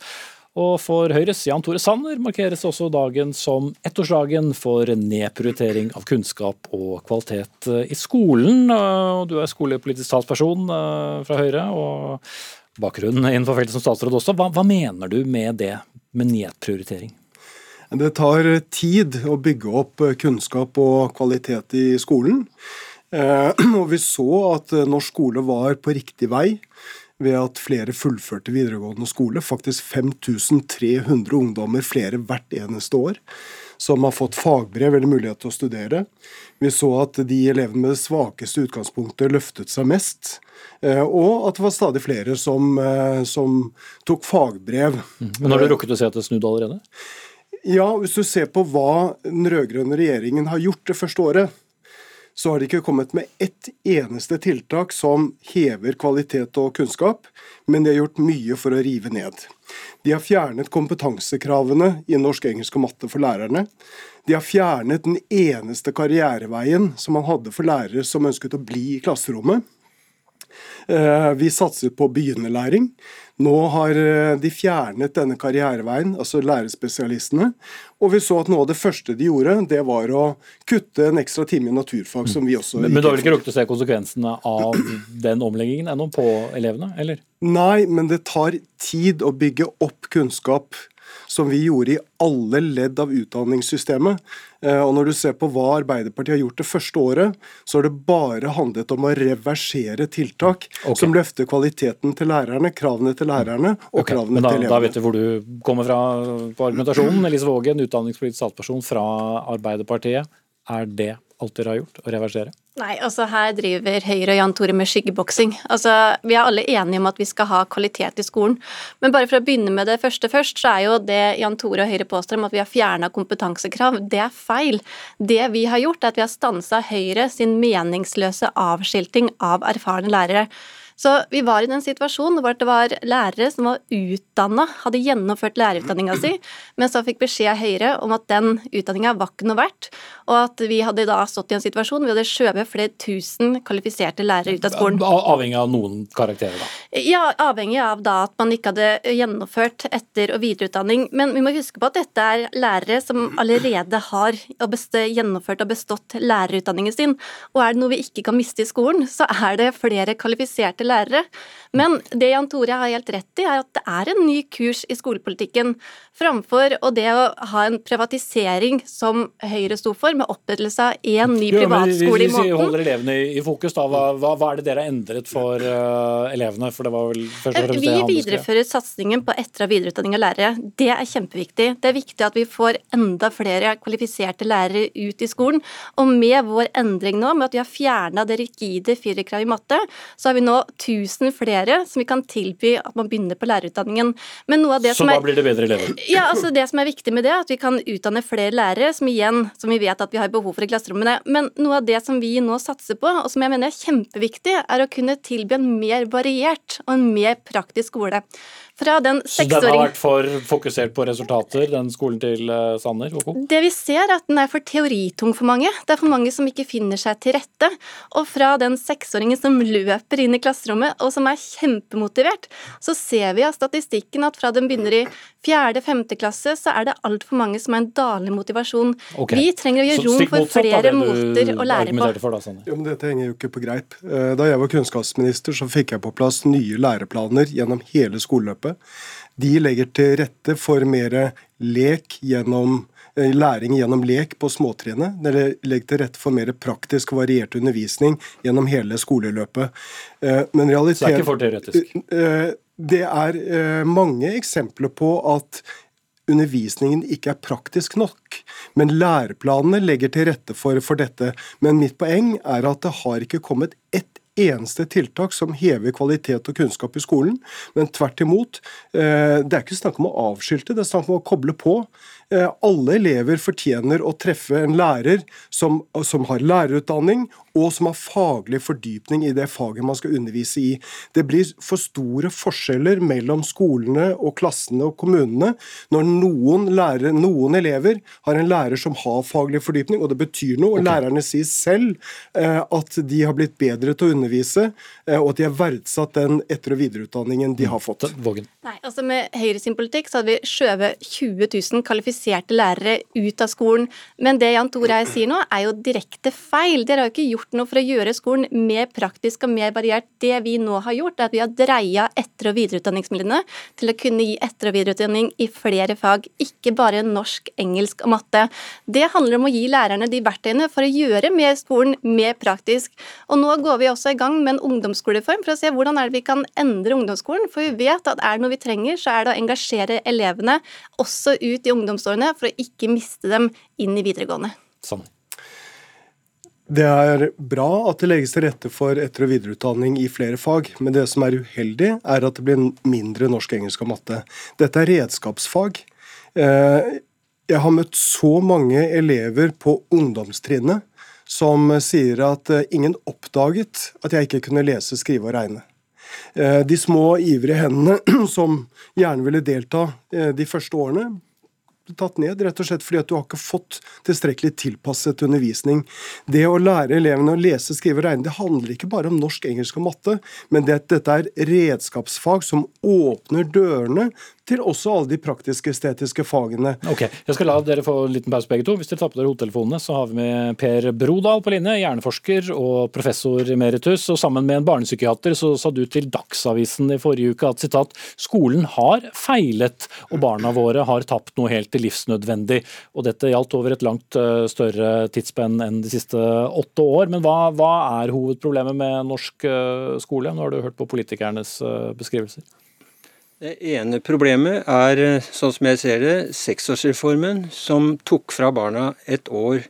Og for Høyres Jan Tore Sanner markeres også dagen som ettårsdagen for nedprioritering av kunnskap og kvalitet i skolen. Og Du er skolepolitisk talsperson fra Høyre, og bakgrunnen innenfor feltet som statsråd også. Hva, hva mener du med det, med nedprioritering? Det tar tid å bygge opp kunnskap og kvalitet i skolen. Eh, Og vi så at norsk skole var på riktig vei ved at flere fullførte videregående skole. Faktisk 5300 ungdommer flere hvert eneste år som har fått fagbrev eller mulighet til å studere. Vi så at de elevene med det svakeste utgangspunktet løftet seg mest. eh, Og at det var stadig flere som, eh, som tok fagbrev. Men har du rukket å se at det snudde allerede? Ja, hvis du ser på hva den rød-grønne regjeringen har gjort det første året, så har de ikke kommet med ett eneste tiltak som hever kvalitet og kunnskap, men de har gjort mye for å rive ned. De har fjernet kompetansekravene i norsk, engelsk og matte for lærerne. De har fjernet den eneste karriereveien som man hadde for lærere som ønsket å bli i klasserommet. Eh, Vi satset på begynnerlæring. Nå har eh, de fjernet denne karriereveien, altså lærerspesialistene. Og vi så at noe av det første de gjorde, det var å kutte en ekstra time i naturfag, som vi også Men, men du har vel ikke rukket å se konsekvensene av den omleggingen ennå på elevene, eller? Nei, men det tar tid å bygge opp kunnskap, som vi gjorde i alle ledd av utdanningssystemet. Eh, Og når du ser på hva Arbeiderpartiet har gjort det første året, så har det bare handlet om å reversere tiltak okay. som løfter kvaliteten til lærerne, kravene til lærerne og okay. kravene da, til da vet vi hvor du kommer fra på argumentasjonen. Elise Vågen, utdanningspolitisk statsperson fra Arbeiderpartiet. Er det alt dere har gjort, å reversere? Nei, altså her driver Høyre og Jan Tore med skyggeboksing. Altså, Vi er alle enige om at vi skal ha kvalitet i skolen. Men bare for å begynne med det første først, så er jo det Jan Tore og Høyre påstår om at vi har fjerna kompetansekrav, det er feil. Det vi har gjort, er at vi har stansa Høyre sin meningsløse avskilting av erfarne lærere. Så vi var i den situasjonen hvor det var lærere som var utdanna, hadde gjennomført lærerutdanninga si, men så fikk beskjed av Høyre om at den utdanninga var ikke noe verdt, og at vi hadde da stått i en situasjon vi hadde skjøvet flere tusen kvalifiserte lærere ut av skolen. Avhengig av noen karakterer, da? Ja, avhengig av da at man ikke hadde gjennomført etter- og videreutdanning. Men vi må huske på at dette er lærere som allerede har gjennomført og bestått lærerutdanningen sin. Og er det noe vi ikke kan miste i skolen, så er det flere kvalifiserte lærere. Men det Jan Tore har helt rett i, er at det er en ny kurs i skolepolitikken. Framfor og det å ha en privatisering som Høyre sto for, med opprettelse av én ny privatskole i måneden. Hvis vi holder elevene i fokus, da, hva, hva, er det dere har endret for uh, elevene? For det var vel først og fremst Vi viderefører satsingen på etter- og videreutdanning av lærere. Det er kjempeviktig. Det er viktig at vi får enda flere kvalifiserte lærere ut i skolen. Og med vår endring nå, med at vi har fjerna det rigide firerkravet i matte, så har vi nå 1000 flere som vi kan tilby at man begynner på lærerutdanningen. så da blir det bedre elever? Ja, altså Det som er viktig med det, er at vi kan utdanne flere lærere, som igjen, som vi vet at vi har behov for i klasserommene. Men noe av det som vi nå satser på, og som jeg mener er kjempeviktig, er å kunne tilby en mer variert og en mer praktisk skole. Fra den Så den har vært for fokusert på resultater, den skolen til eh, Sanner? Koko? Det vi ser, er at den er for teoritung for mange. Det er for mange som ikke finner seg til rette. Og fra den seksåringen som løper inn i klasserommet, og som er kjempemotivert, så ser vi av statistikken at fra den begynner i fjerde-femte klasse, så er det altfor mange som har en dalende motivasjon. Okay. Vi trenger å gjøre rom for flere måter å lære på. For, da, jo, men dette henger jo ikke på greip. Eh, da jeg var kunnskapsminister, så fikk jeg på plass nye læreplaner gjennom hele skoleløpet løpet. De legger til rette for mer lek gjennom eh, læring gjennom lek på småtrinnet. Dere legger til rette for mer praktisk og variert undervisning gjennom hele skoleløpet. Eh, men realitet, Så det er ikke for teoretisk? Eh, det er mange eksempler på at undervisningen ikke er praktisk nok. Men læreplanene legger til rette for, for dette. Men mitt poeng er at det har ikke kommet ett eneste tiltak som hever kvalitet og kunnskap i skolen, men tvert imot. Eh, det er ikke snakk om å avskilte, det er snakk om å koble på. Eh, alle elever fortjener å treffe en lærer som, som, har lærerutdanning og som har faglig fordypning i det faget man skal undervise i. Det blir for store forskjeller mellom skolene og klassene og kommunene når noen, lærere, noen elever har en lærer som har faglig fordypning, og det betyr noe. og okay. Lærerne sier selv eh, at de har blitt bedre til å undervise, eh, og at de har verdsatt den etter- og videreutdanningen de har fått. Vågen. Nei, altså Med Høyre sin politikk så hadde vi skjøvet 20 000 kvalifiserte lærere ut av skolen. Men det Jan Tore her sier nå, er jo direkte feil. Dere har jo ikke gjort noe for å gjøre skolen mer praktisk og mer variert. Det vi nå har gjort, er at vi har dreia etter- og videreutdanningsmidlene til å kunne gi etter- og videreutdanning i flere fag, ikke bare norsk, engelsk og matte. Det handler om å gi lærerne de verktøyene for å gjøre mer skolen mer praktisk. Og nå går vi også i gang med en ungdomsskoleform for å se hvordan er det vi kan endre ungdomsskolen. For vi vet at er det noe vi trenger, så er det å engasjere elevene også ut i ungdomsårene for å ikke miste dem inn i videregående. Sånn. Det er bra at det legges til rette for etter- og videreutdanning i flere fag, men det som er uheldig, er at det blir mindre norsk, engelsk og matte. Dette er redskapsfag. Eh, jeg har møtt så mange elever på ungdomstrinnet som sier at eh, ingen oppdaget at jeg ikke kunne lese, skrive og regne. Eh, de små ivrige hendene som gjerne ville delta de første årene, tatt ned, rett og slett fordi at du har ikke fått tilstrekkelig tilpasset undervisning. Det å lære elevene å lese, skrive og regne det handler ikke bare om norsk, engelsk og matte, men det, at dette er redskapsfag som åpner dørene til også alle de praktisk-estetiske fagene. Ok, Jeg skal la dere få en liten pause begge to. Hvis dere tar på dere hodetelefonene, så har vi med Per Brodal på linje, hjerneforsker og professor emeritus. Og sammen med en barnepsykiater så sa du til Dagsavisen i forrige uke at sitat, skolen har feilet og barna våre har tapt noe helt livsnødvendig. Og dette gjaldt over et langt eh, større tidsspenn enn de siste åtte år. Men hva, hva er hovedproblemet med norsk eh, skole? Nå har du hørt på politikernes eh, beskrivelser. Det ene problemet er, sånn som jeg ser det, seksårsreformen, som tok fra barna et år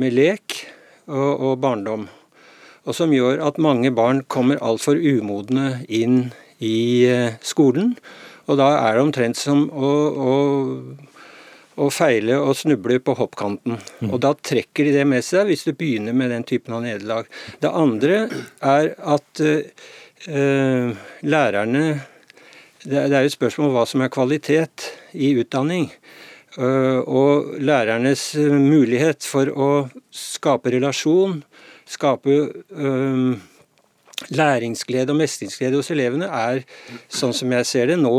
med lek og, og barndom. og som gjør at mange barn kommer altfor umodne inn i eh, skolen. Og da er det omtrent som å, å, å feile og snuble på hoppkanten. Mm. Og da trekker de det med seg, hvis du begynner med den typen av nederlag. Det andre er at øh, lærerne det er jo et spørsmål om hva som er kvalitet i utdanning. Uh, og lærernes mulighet for å skape relasjon, skape um, læringsglede og mestringsglede hos elevene, er, sånn som jeg ser det, nå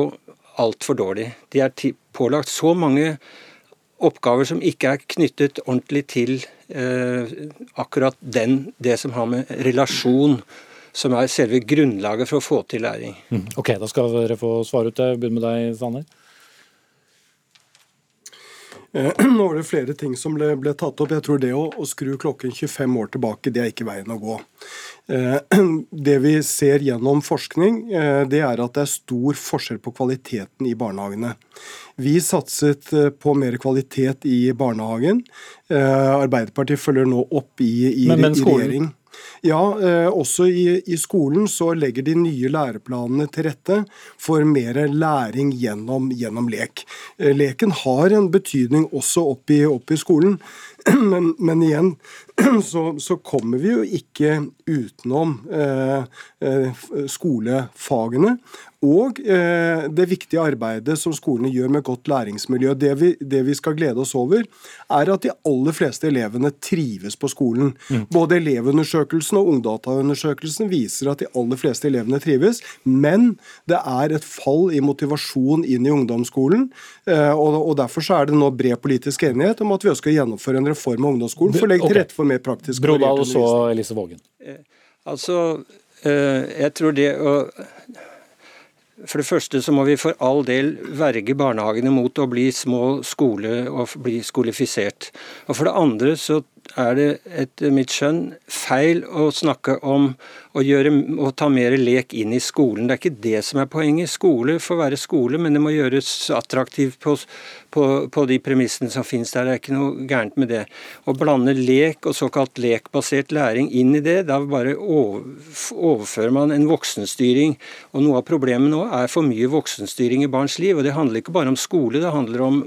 altfor dårlig. De er pålagt så mange oppgaver som ikke er knyttet ordentlig til uh, akkurat den, det som har med relasjon som er selve grunnlaget for å få til læring. Mm. Ok, Da skal dere få svare ut det. Begynn med deg, Sanner. Eh, nå var det flere ting som ble, ble tatt opp. Jeg tror det å, å, skru klokken 25 år tilbake, det er ikke veien å gå. Eh, det vi ser gjennom forskning, eh, det er at det er stor forskjell på kvaliteten i barnehagene. Vi satset på mer kvalitet i barnehagen. Arbeiderpartiet følger nå opp i, i, men, men i regjering. Ja, eh, også i, i, skolen så legger de nye læreplanene til rette for mer læring gjennom, gjennom lek. Eh, leken har en betydning også opp i, opp i skolen, men, men igjen så, så, kommer vi jo ikke utenom eh, eh skolefagene og eh, det viktige arbeidet som skolene gjør med godt læringsmiljø. Det vi, det vi, skal glede oss over, er at de aller fleste elevene trives på skolen. Mm. Både Elevundersøkelsen og Ungdataundersøkelsen viser at de aller fleste elevene trives, men det er et fall i motivasjon inn i ungdomsskolen. Eh, og, Derfor så er det nå bred politisk enighet om at vi ønsker å gjennomføre en reform av ungdomsskolen for å legge til rette for mer praktisk Brodal og så Elise Vågen. Eh, altså, jeg tror det å for det første så må vi for all del verge barnehagene mot å bli små skole og bli skolifisert. Og for det andre så er det etter mitt skjønn feil å snakke om å, gjøre, å, ta mer lek inn i skolen. Det er ikke det som er poenget. Skole får være skole, men det må gjøres attraktivt på, på, på de premissene som finnes der. Det er ikke noe gærent med det. Å blande lek og såkalt lekbasert læring inn i det, da bare overfører man en voksenstyring. Og Noe av problemet nå er for mye voksenstyring i barns liv. og Det handler ikke bare om skole, det handler om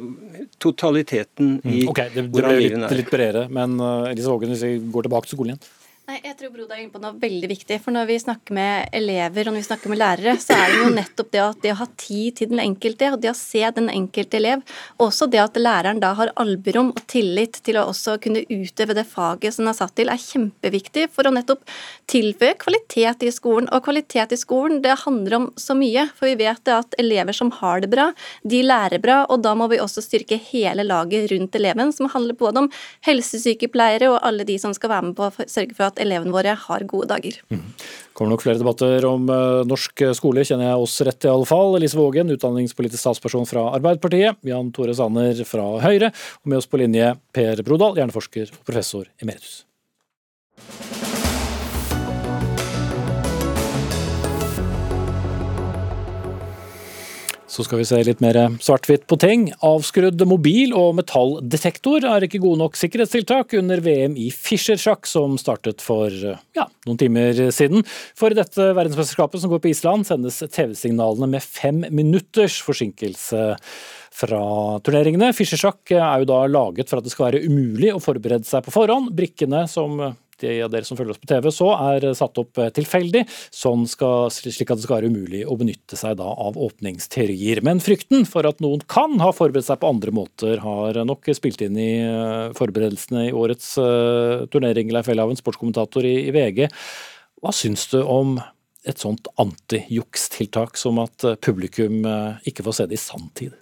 totaliteten i mm, okay, det, det ble litt, litt bredere, men uh, Elise Vågen, hvis vi går tilbake til skolen igjen. Nei, jeg tror Broda er inne på noe veldig viktig. For når vi snakker med elever og når vi snakker med lærere, så er det jo nettopp det at det å ha tid til den enkelte, og det å se den enkelte elev, også det at læreren da har alburom og tillit til å også kunne utøve det faget som den er satt til, er kjempeviktig for å nettopp tilføye kvalitet i skolen. Og kvalitet i skolen, det handler om så mye. For vi vet at elever som har det bra, de lærer bra, og da må vi også styrke hele laget rundt eleven, som handler både om helsesykepleiere og alle de som skal være med på å sørge for at elevene våre har gode dager. Mm. kommer nok flere debatter om uh, norsk skole, kjenner jeg oss rett i alle fall. Elise Vågen, utdanningspolitisk statsperson fra Arbeiderpartiet. Jan Tore Sanner fra Høyre. Og med oss på linje Per Brodal, hjerneforsker og professor emeritus. Så skal vi se litt mer svart-hvitt på ting. Avskrudd mobil og metalldetektor er ikke gode nok sikkerhetstiltak under VM i Fischer-sjakk, som startet for ja, noen timer siden. For i dette verdensmesterskapet som går på Island, sendes TV-signalene med fem minutters forsinkelse fra turneringene. Fischer-sjakk er jo da laget for at det skal være umulig å forberede seg på forhånd. Brikkene som de av dere som følger oss på TV så, er satt opp eh, tilfeldig, sånn skal, slik at det skal være umulig å benytte seg av åpningsteorier. Men frykten for at noen kan ha forberedt seg på andre måter, har nok spilt inn i eh, forberedelsene i årets uh, turnering. Leif Elhaven, sportskommentator i VG. Hva syns du om et sånt antijukstiltak som at publikum ikke får se det i sanntid?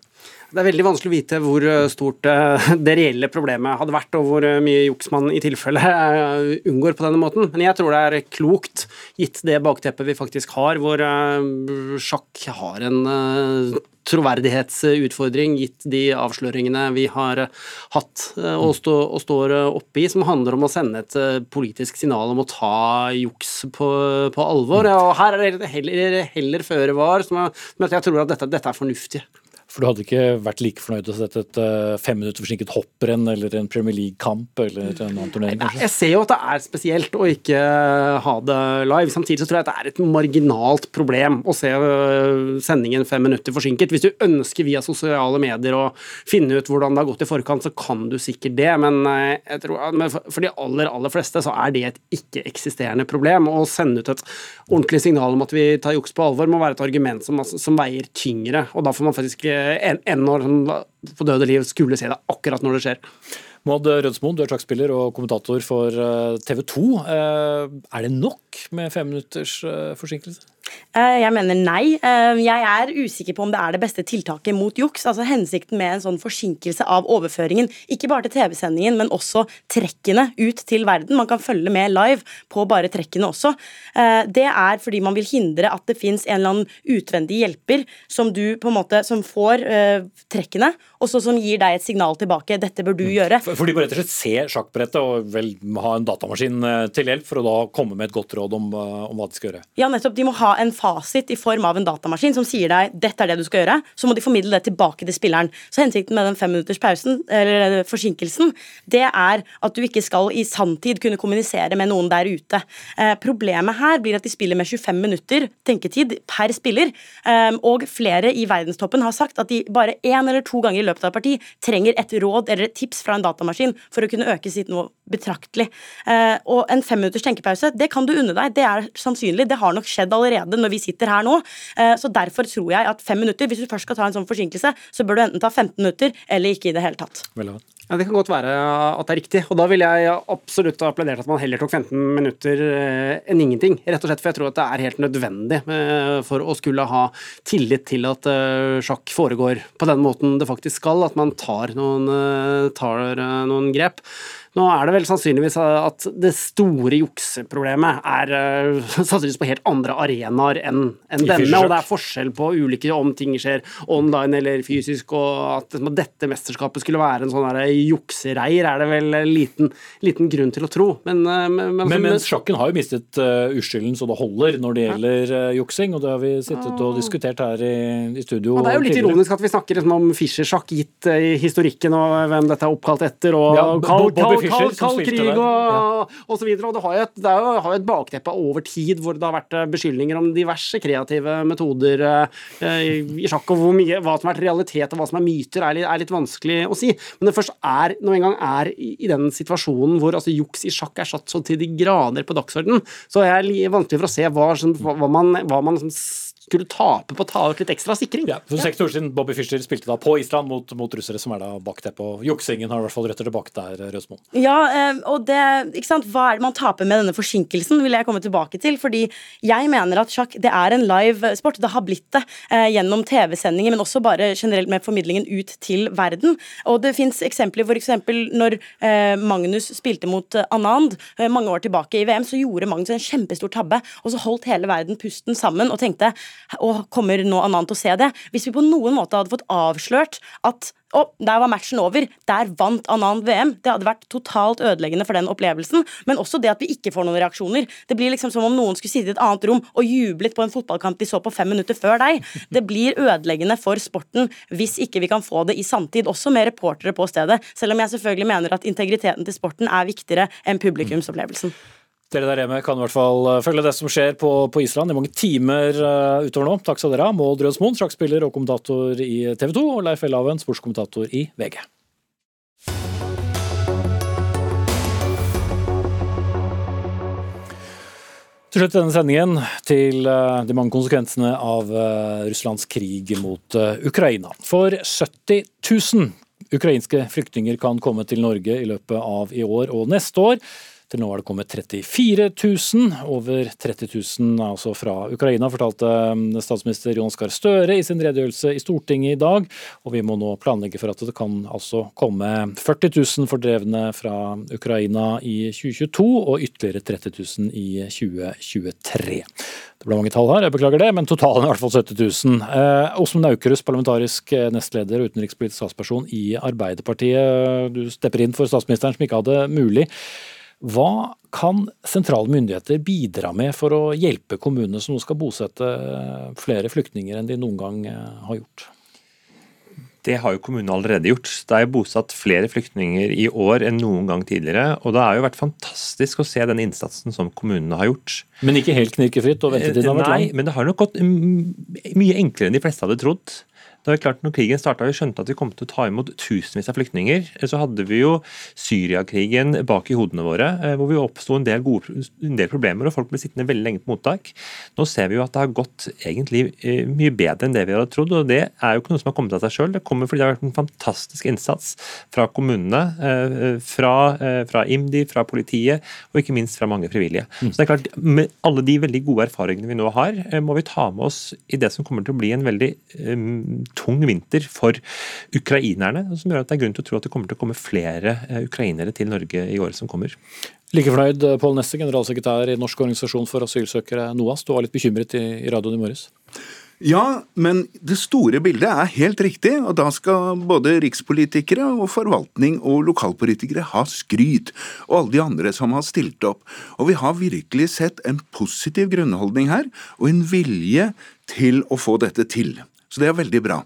Det er veldig vanskelig å vite hvor eh, stort eh, det reelle problemet hadde vært, og hvor eh, mye juks man i tilfelle unngår på denne måten. Men jeg tror det er klokt, gitt det bakteppet vi faktisk har, hvor sjakk har en troverdighetsutfordring, gitt de avsløringene vi har hatt og, stå, og står oppe som handler om å sende et politisk signal om å ta juks på, på alvor. Og her er det heller, heller føre var, som, jeg tror at dette, dette er fornuftig. For du hadde ikke vært like fornøyd å sette et uh, fem minutter forsinket hopprenn eller en Premier League-kamp eller en annen turnering? kanskje? Jeg ser jo at det er spesielt å ikke ha det live. Samtidig så tror jeg at det er et marginalt problem å se øh, sendingen fem minutter forsinket. Hvis du ønsker via sosiale medier å finne ut hvordan det har gått i forkant, så kan du sikkert det. Men jeg tror at for de aller, aller fleste så er det et ikke-eksisterende problem. Å sende ut et ordentlig signal om at vi tar juks på alvor, må være et argument som, som veier tyngre. Og da får man faktisk enn når han på døde liv skulle se det akkurat når det skjer. Maud Rødsmoen, du er sjakkspiller og kommentator for TV 2. Er det nok med fem minutters forsinkelse? Eh, jeg mener nei. Eh, jeg er usikker på om det er det beste tiltaket mot juks. Altså Hensikten med en sånn forsinkelse av overføringen, ikke bare til TV-sendingen, men også trekkene ut til verden. Man kan følge med live på bare trekkene også. Eh, det er fordi man vil hindre at det fins en eller annen utvendig hjelper som du på en måte, som får trekkene, og så som gir deg et signal tilbake. Dette bør du Mm. gjøre. For de må rett og slett se sjakkbrettet og vel ha en datamaskin til hjelp for å da komme med et godt råd om, om hva de skal gjøre? Ja, nettopp. De må ha en fasit i form av en datamaskin som sier deg dette er det du skal gjøre. Så må de formidle det tilbake til spilleren. Så hensikten med den femminutters pausen, eller forsinkelsen, det er at du ikke skal i sanntid kunne kommunisere med noen der ute. Eh, problemet her blir at de spiller med 25 minutter tenketid per spiller, eh, og flere i verdenstoppen har sagt at de bare én eller to ganger i løpet av et parti trenger et råd eller et tips fra en datamaskin for å kunne øke sitt nivå betraktelig. Eh, og en femminutters tenkepause, det kan du unne deg. Det er sannsynlig. Det har nok skjedd allerede når vi sitter her nå. Eh, Så derfor tror jeg at fem minutter, hvis du først skal ta en sånn forsinkelse, så bør du enten ta 15 minutter eller ikke i det hele tatt. Ja, Det kan godt være at det er riktig, og da ville jeg absolutt ha applaudert at man heller tok 15 minutter eh, enn ingenting. Rett og slett for jeg tror at det er helt nødvendig eh, for å skulle ha tillit til at eh, sjakk foregår på den måten det faktisk skal, at man tar noen, tar noen grep. Nå er det vel sannsynligvis at det store jukseproblemet er uh, sannsynligvis på helt andre arenaer enn enn denne, og det er forskjell på ulike om ting skjer online eller fysisk, og at dette mesterskapet skulle være en sånn juksereir, er det vel liten, liten grunn til å tro. Men, men, men, Men, men sjakken har jo mistet uh, uskylden så det holder når det gjelder uh, juksing, og det har vi sittet og diskutert her i, i studio og det er jo litt tidligere. ironisk at vi snakker liksom om Fischer-sjakk, gitt uh, historikken og hvem dette er oppkalt etter, og Ja, Carl, kald, kald, som krig og, og så videre. Og det har jo et, det jo, har et bakteppe over tid hvor det har vært uh, beskyldninger om diverse kreative metoder uh, uh, i sjakk, og hvor mye, hva som har vært realitet og hva som er myter, er litt, er litt vanskelig å si. Men det først er, når en gang er i, i den situasjonen hvor altså, juks i sjakk er satt så til de grader på dagsordenen, så er det vanskelig for å se hva, hva, man, hva man sånn, skulle tape på å ta ut litt ekstra sikring. Ja, for seks år siden Bobby Fischer spilte da på Island mot, mot russere, som er da bakteppet. Og juksingen har i hvert fall røtter tilbake der, Røsmoen. Ja, eh, og det, ikke sant, Hva er det man taper med denne forsinkelsen, vil jeg komme tilbake til. fordi jeg mener at sjakk det er en live sport. Det har blitt det eh, gjennom TV-sendinger, men også bare generelt med formidlingen ut til verden. Og det fins eksempler, f.eks. når eh, Magnus spilte mot eh, Anand eh, mange år tilbake i VM, så gjorde Magnus en kjempestor tabbe, og så holdt hele verden pusten sammen og tenkte Å, kommer nå Anand til å se det? Hvis vi på noen måte hadde fått avslørt at å, der var matchen over. Der vant Anand VM. Det hadde vært totalt ødeleggende for den opplevelsen. Men også det at vi ikke får noen reaksjoner. Det blir liksom som om noen skulle sitte i et annet rom og jublet på en fotballkamp de så på fem minutter før deg. Det blir ødeleggende for sporten hvis ikke vi kan få det i sanntid, også med reportere på stedet. Selv om jeg selvfølgelig mener at integriteten til sporten er viktigere enn publikumsopplevelsen. Dere der hjemme kan i hvert fall eh, følge det som skjer på, på Island i mange timer eh, utover nå. Takk skal dere ha. Maud Rødsmoen, sjakkspiller og kommentator i TV 2, og Leif Elhaven, sportskommentator i VG. Til slutt denne sendingen til eh, de mange konsekvensene av Russlands krig mot Ukraina. For 70 000 ukrainske flyktninger kan komme til Norge i løpet av i år og neste år. Til nå er det kommet 34 000. Over 30 000 er altså fra Ukraina, fortalte eh, statsminister Jonas Gahr Støre i sin redegjørelse i Stortinget i dag. Og vi må nå planlegge for at det kan altså komme 40 000 fordrevne fra Ukraina i 2022, og ytterligere 30 000 i 2023. Det ble mange tall her, jeg beklager det, men totalen er i hvert fall 70 000. Eh, Åsmund Aukrust, parlamentarisk eh, nestleder og utenrikspolitisk statsperson i Arbeiderpartiet. Du stepper inn for statsministeren som ikke hadde mulig. Hva kan sentrale myndigheter bidra med for å hjelpe kommunene som nå skal bosette flere flyktninger enn de noen gang eh, har gjort? Det har jo kommunene allerede gjort. Det er jo bosatt flere flyktninger i år enn noen gang tidligere. Og det har jo vært fantastisk å se den innsatsen som kommunene har gjort. Men ikke helt knirkefritt, og ventetiden har vært lang? Nei, men det har nok gått mye enklere enn de fleste hadde trodd. Det er klart, når krigen starta og vi skjønte at vi kom til å ta imot tusenvis av flyktninger, så hadde vi jo Syriakrigen bak i hodene våre, eh, hvor vi oppsto en, en, del problemer og folk ble sittende veldig lenge på mottak. Nå ser vi jo at det har gått egentlig eh, mye bedre enn det vi hadde trodd, og det er jo ikke noe som har kommet av seg sjøl. Det kommer fordi det har vært en fantastisk innsats fra kommunene, eh, fra, fra IMDi, fra politiet og ikke minst fra mange frivillige. Mm. Så det er klart, Med alle de veldig gode erfaringene vi nå har, må vi ta med oss i det som kommer til å bli en veldig tung vinter for ukrainerne, som gjør at det er grunn til å tro at det kommer til å komme flere eh, ukrainere til Norge i året som kommer. Like fornøyd, Pål Nesse, generalsekretær i Norsk organisasjon for asylsøkere, NOAS. Du var litt bekymret i, i radioen i morges? Ja, men det store bildet er helt riktig, og da skal både rikspolitikere og forvaltning og lokalpolitikere ha skryt, og alle de andre som har stilt opp. Og vi har virkelig sett en positiv grunnholdning her, og en vilje til å få dette til. Så det er veldig bra.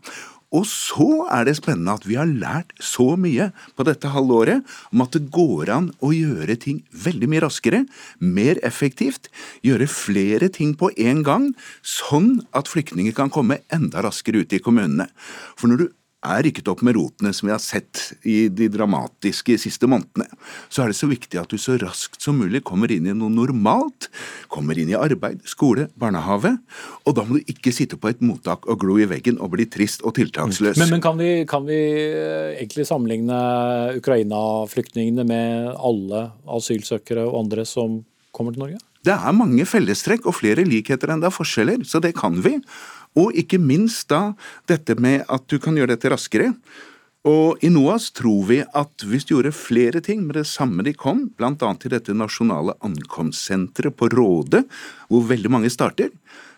Og så er det spennende at vi har lært så mye på dette halvåret om at det går an å gjøre ting veldig mye raskere, mer effektivt, gjøre flere ting på en gang, sånn at flyktninger kan komme enda raskere ut i kommunene. For når du er rykket opp med rotene, som vi har sett i de dramatiske siste månedene, så er det så viktig at du så raskt som mulig kommer inn i noe normalt. Kommer inn i arbeid, skole, barnehage. Og da må du ikke sitte på et mottak og glo i veggen og bli trist og tiltaksløs. Men, men kan, vi, kan, vi, eh, egentlig sammenligne Ukraina-flyktningene med alle asylsøkere og andre som kommer til Norge? Det er mange fellestrekk og flere likheter enn det er forskjeller, så det kan vi. Og ikke minst da dette med at du kan gjøre dette raskere. Og i NOAS tror vi at hvis du gjorde flere ting med det samme de kom, bl.a. til dette nasjonale ankomstsenteret på Råde, hvor veldig mange starter,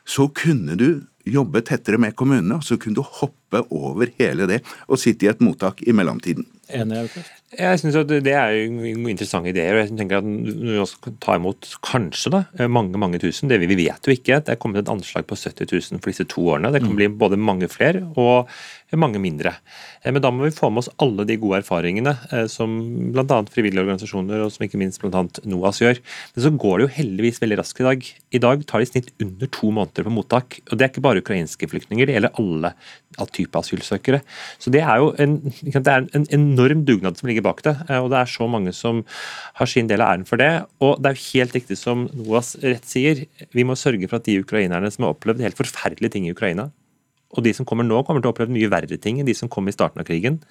så kunne du jobbe tettere med kommunene, og så kunne du hoppe over hele det og sitte i et mottak i mellomtiden. Enig? Jeg synes at Det er jo interessante ideer. og jeg tenker at Når vi skal ta imot kanskje da, mange mange tusen, det vi vet jo ikke. Det er kommet et anslag på 70 000 for disse to årene. Det kan mm. bli både mange flere og mange mindre. Eh, men da må vi få med oss alle de gode erfaringene eh, som bl.a. frivillige organisasjoner og som ikke minst bl.a. NOAS gjør. Men så går det jo heldigvis veldig raskt i dag. I dag tar de i snitt under to måneder på mottak. Og det er ikke bare ukrainske flyktninger, det gjelder alle av type asylsøkere. Så det er jo en, det er en enorm dugnad som ligger bak det. Eh, og det er så mange som har sin del av æren for det. Og det er jo helt riktig som NOAS rett sier, vi må sørge for at de ukrainerne som har opplevd helt forferdelige ting i Ukraina, og de som kommer nå, kommer til å oppleve mye verre ting enn de som kom i starten av krigen.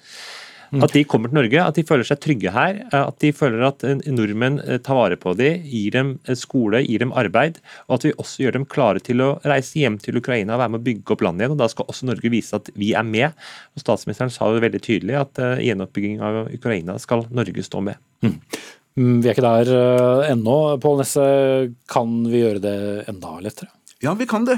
At de kommer til Norge, at de føler seg trygge her. At de føler at nordmenn eh, tar vare på dem, gir dem eh, skole, gir dem arbeid. Og at vi også gjør dem klare til å reise hjem til Ukraina og være med å bygge opp landet igjen. og Da skal også Norge vise at vi er med. Og Statsministeren sa jo veldig tydelig at uh, gjenoppbygging av Ukraina skal Norge stå med. Mm. mm vi er ikke der ennå. Pål Nesse, kan vi gjøre det enda lettere? Ja, vi kan det.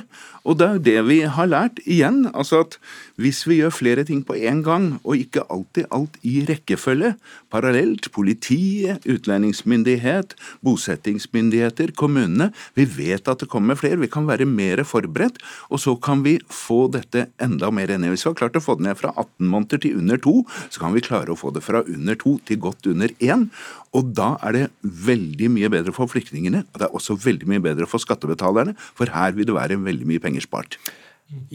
Og det er det vi har lært igjen. altså at Hvis vi gjør flere ting på én gang, og ikke alltid alt i rekkefølge, parallelt, politiet, utlendingsmyndighet, bosettingsmyndigheter, kommunene Vi vet at det kommer flere, vi kan være mer forberedt, og så kan vi få dette enda mer ned. Hvis vi har klart å få det ned fra 18 måneder til under to, så kan vi klare å få det fra under to til godt under én. Og da er det veldig mye bedre for flyktningene, og det er også veldig mye bedre for skattebetalerne, for her vil det være veldig mye penger spart.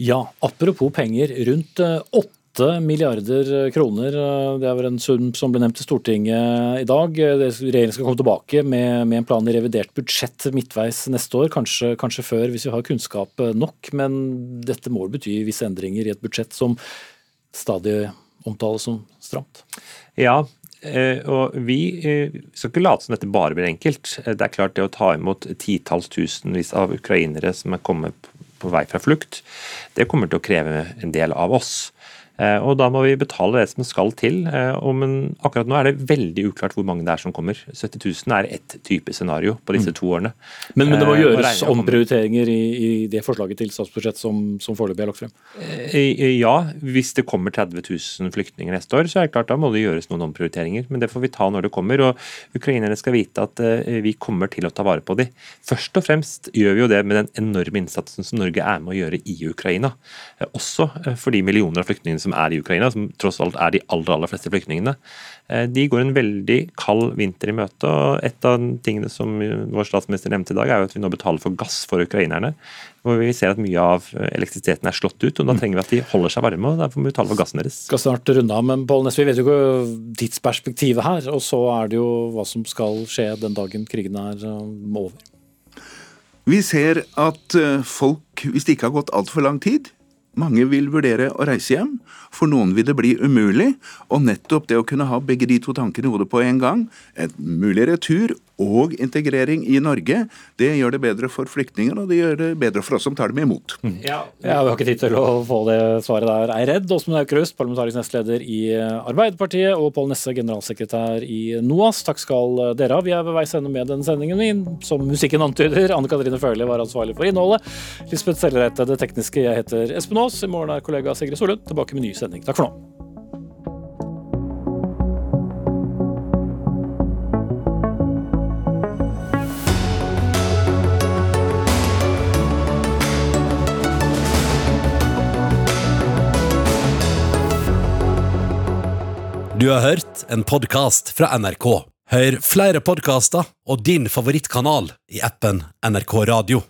Ja, apropos penger. Rundt eh, åtte milliarder kroner. Eh, det er vel en sum som ble nevnt i Stortinget i dag. Regjeringen skal komme tilbake med, med, en plan i revidert budsjett midtveis neste år, kanskje, kanskje, før hvis vi har kunnskap nok. Men dette må bety visse endringer i et budsjett som stadig omtales som stramt? Ja, Eh, og vi eh, skal ikke late som dette bare blir enkelt. Eh, det er klart det å ta imot titalls tusenvis av ukrainere som er kommet på vei fra flukt, det kommer til å kreve en del av oss. Eh, og Da må vi betale det som skal til. Eh, men akkurat nå er det veldig uklart hvor mange det er som kommer. 70 000 er ett type scenario på disse mm. to årene. Men, men det må eh, gjøres omprioriteringer i, i, det forslaget til statsbudsjett som, som foreløpig er lagt frem? Ja, hvis det kommer 30 000 flyktninger neste år, så er det klart da må det gjøres noen omprioriteringer. Men det får vi ta når det kommer. og Ukrainerne skal vite at vi kommer til å ta vare på dem. Først og fremst gjør vi jo det med den enorme innsatsen som Norge er med å gjøre i Ukraina. Også for de millioner av flyktningene som som er i Ukraina, som tross alt er de aller, aller fleste flyktningene, eh, de går en veldig kald vinter i møte. og Et av tingene som vår statsminister nevnte i dag, er jo at vi nå betaler for gass for ukrainerne. Hvor vi ser at mye av elektrisiteten er slått ut, og da trenger vi at de holder seg varme. og Derfor må vi betale for gassen deres. Skal snart runde av, men Pål Nesby, vi vet jo ikke tidsperspektivet her. Og så er det jo hva som skal skje den dagen krigen er um, over. Vi ser at eh, folk, hvis det ikke har gått altfor lang tid, mange vil vurdere å reise hjem, for noen vil det bli umulig. Og nettopp det å kunne ha begge de to tankene i hodet på en gang, et mulig retur og integrering i Norge, det gjør det bedre for flyktninger, og det gjør det bedre for oss som tar dem imot. Ja, Ja, Vi har ikke tid til å få det svaret der. Er redd Åsmund Aukrust, parlamentarisk nestleder i Arbeiderpartiet, og Pål Nesse, generalsekretær i NOAS. Takk skal dere ha. Vi er ved veis ende med denne sendingen min. Som musikken antyder, Anne Katrine Førli var ansvarlig for innholdet. Lisbeth Sellereite det tekniske. Jeg heter Espen Aas. I morgen er kollega Sigrid Solund tilbake med ny sending. Takk for nå. Du har hørt en podkast fra NRK. Hør flere podkaster og din favorittkanal i appen NRK Radio.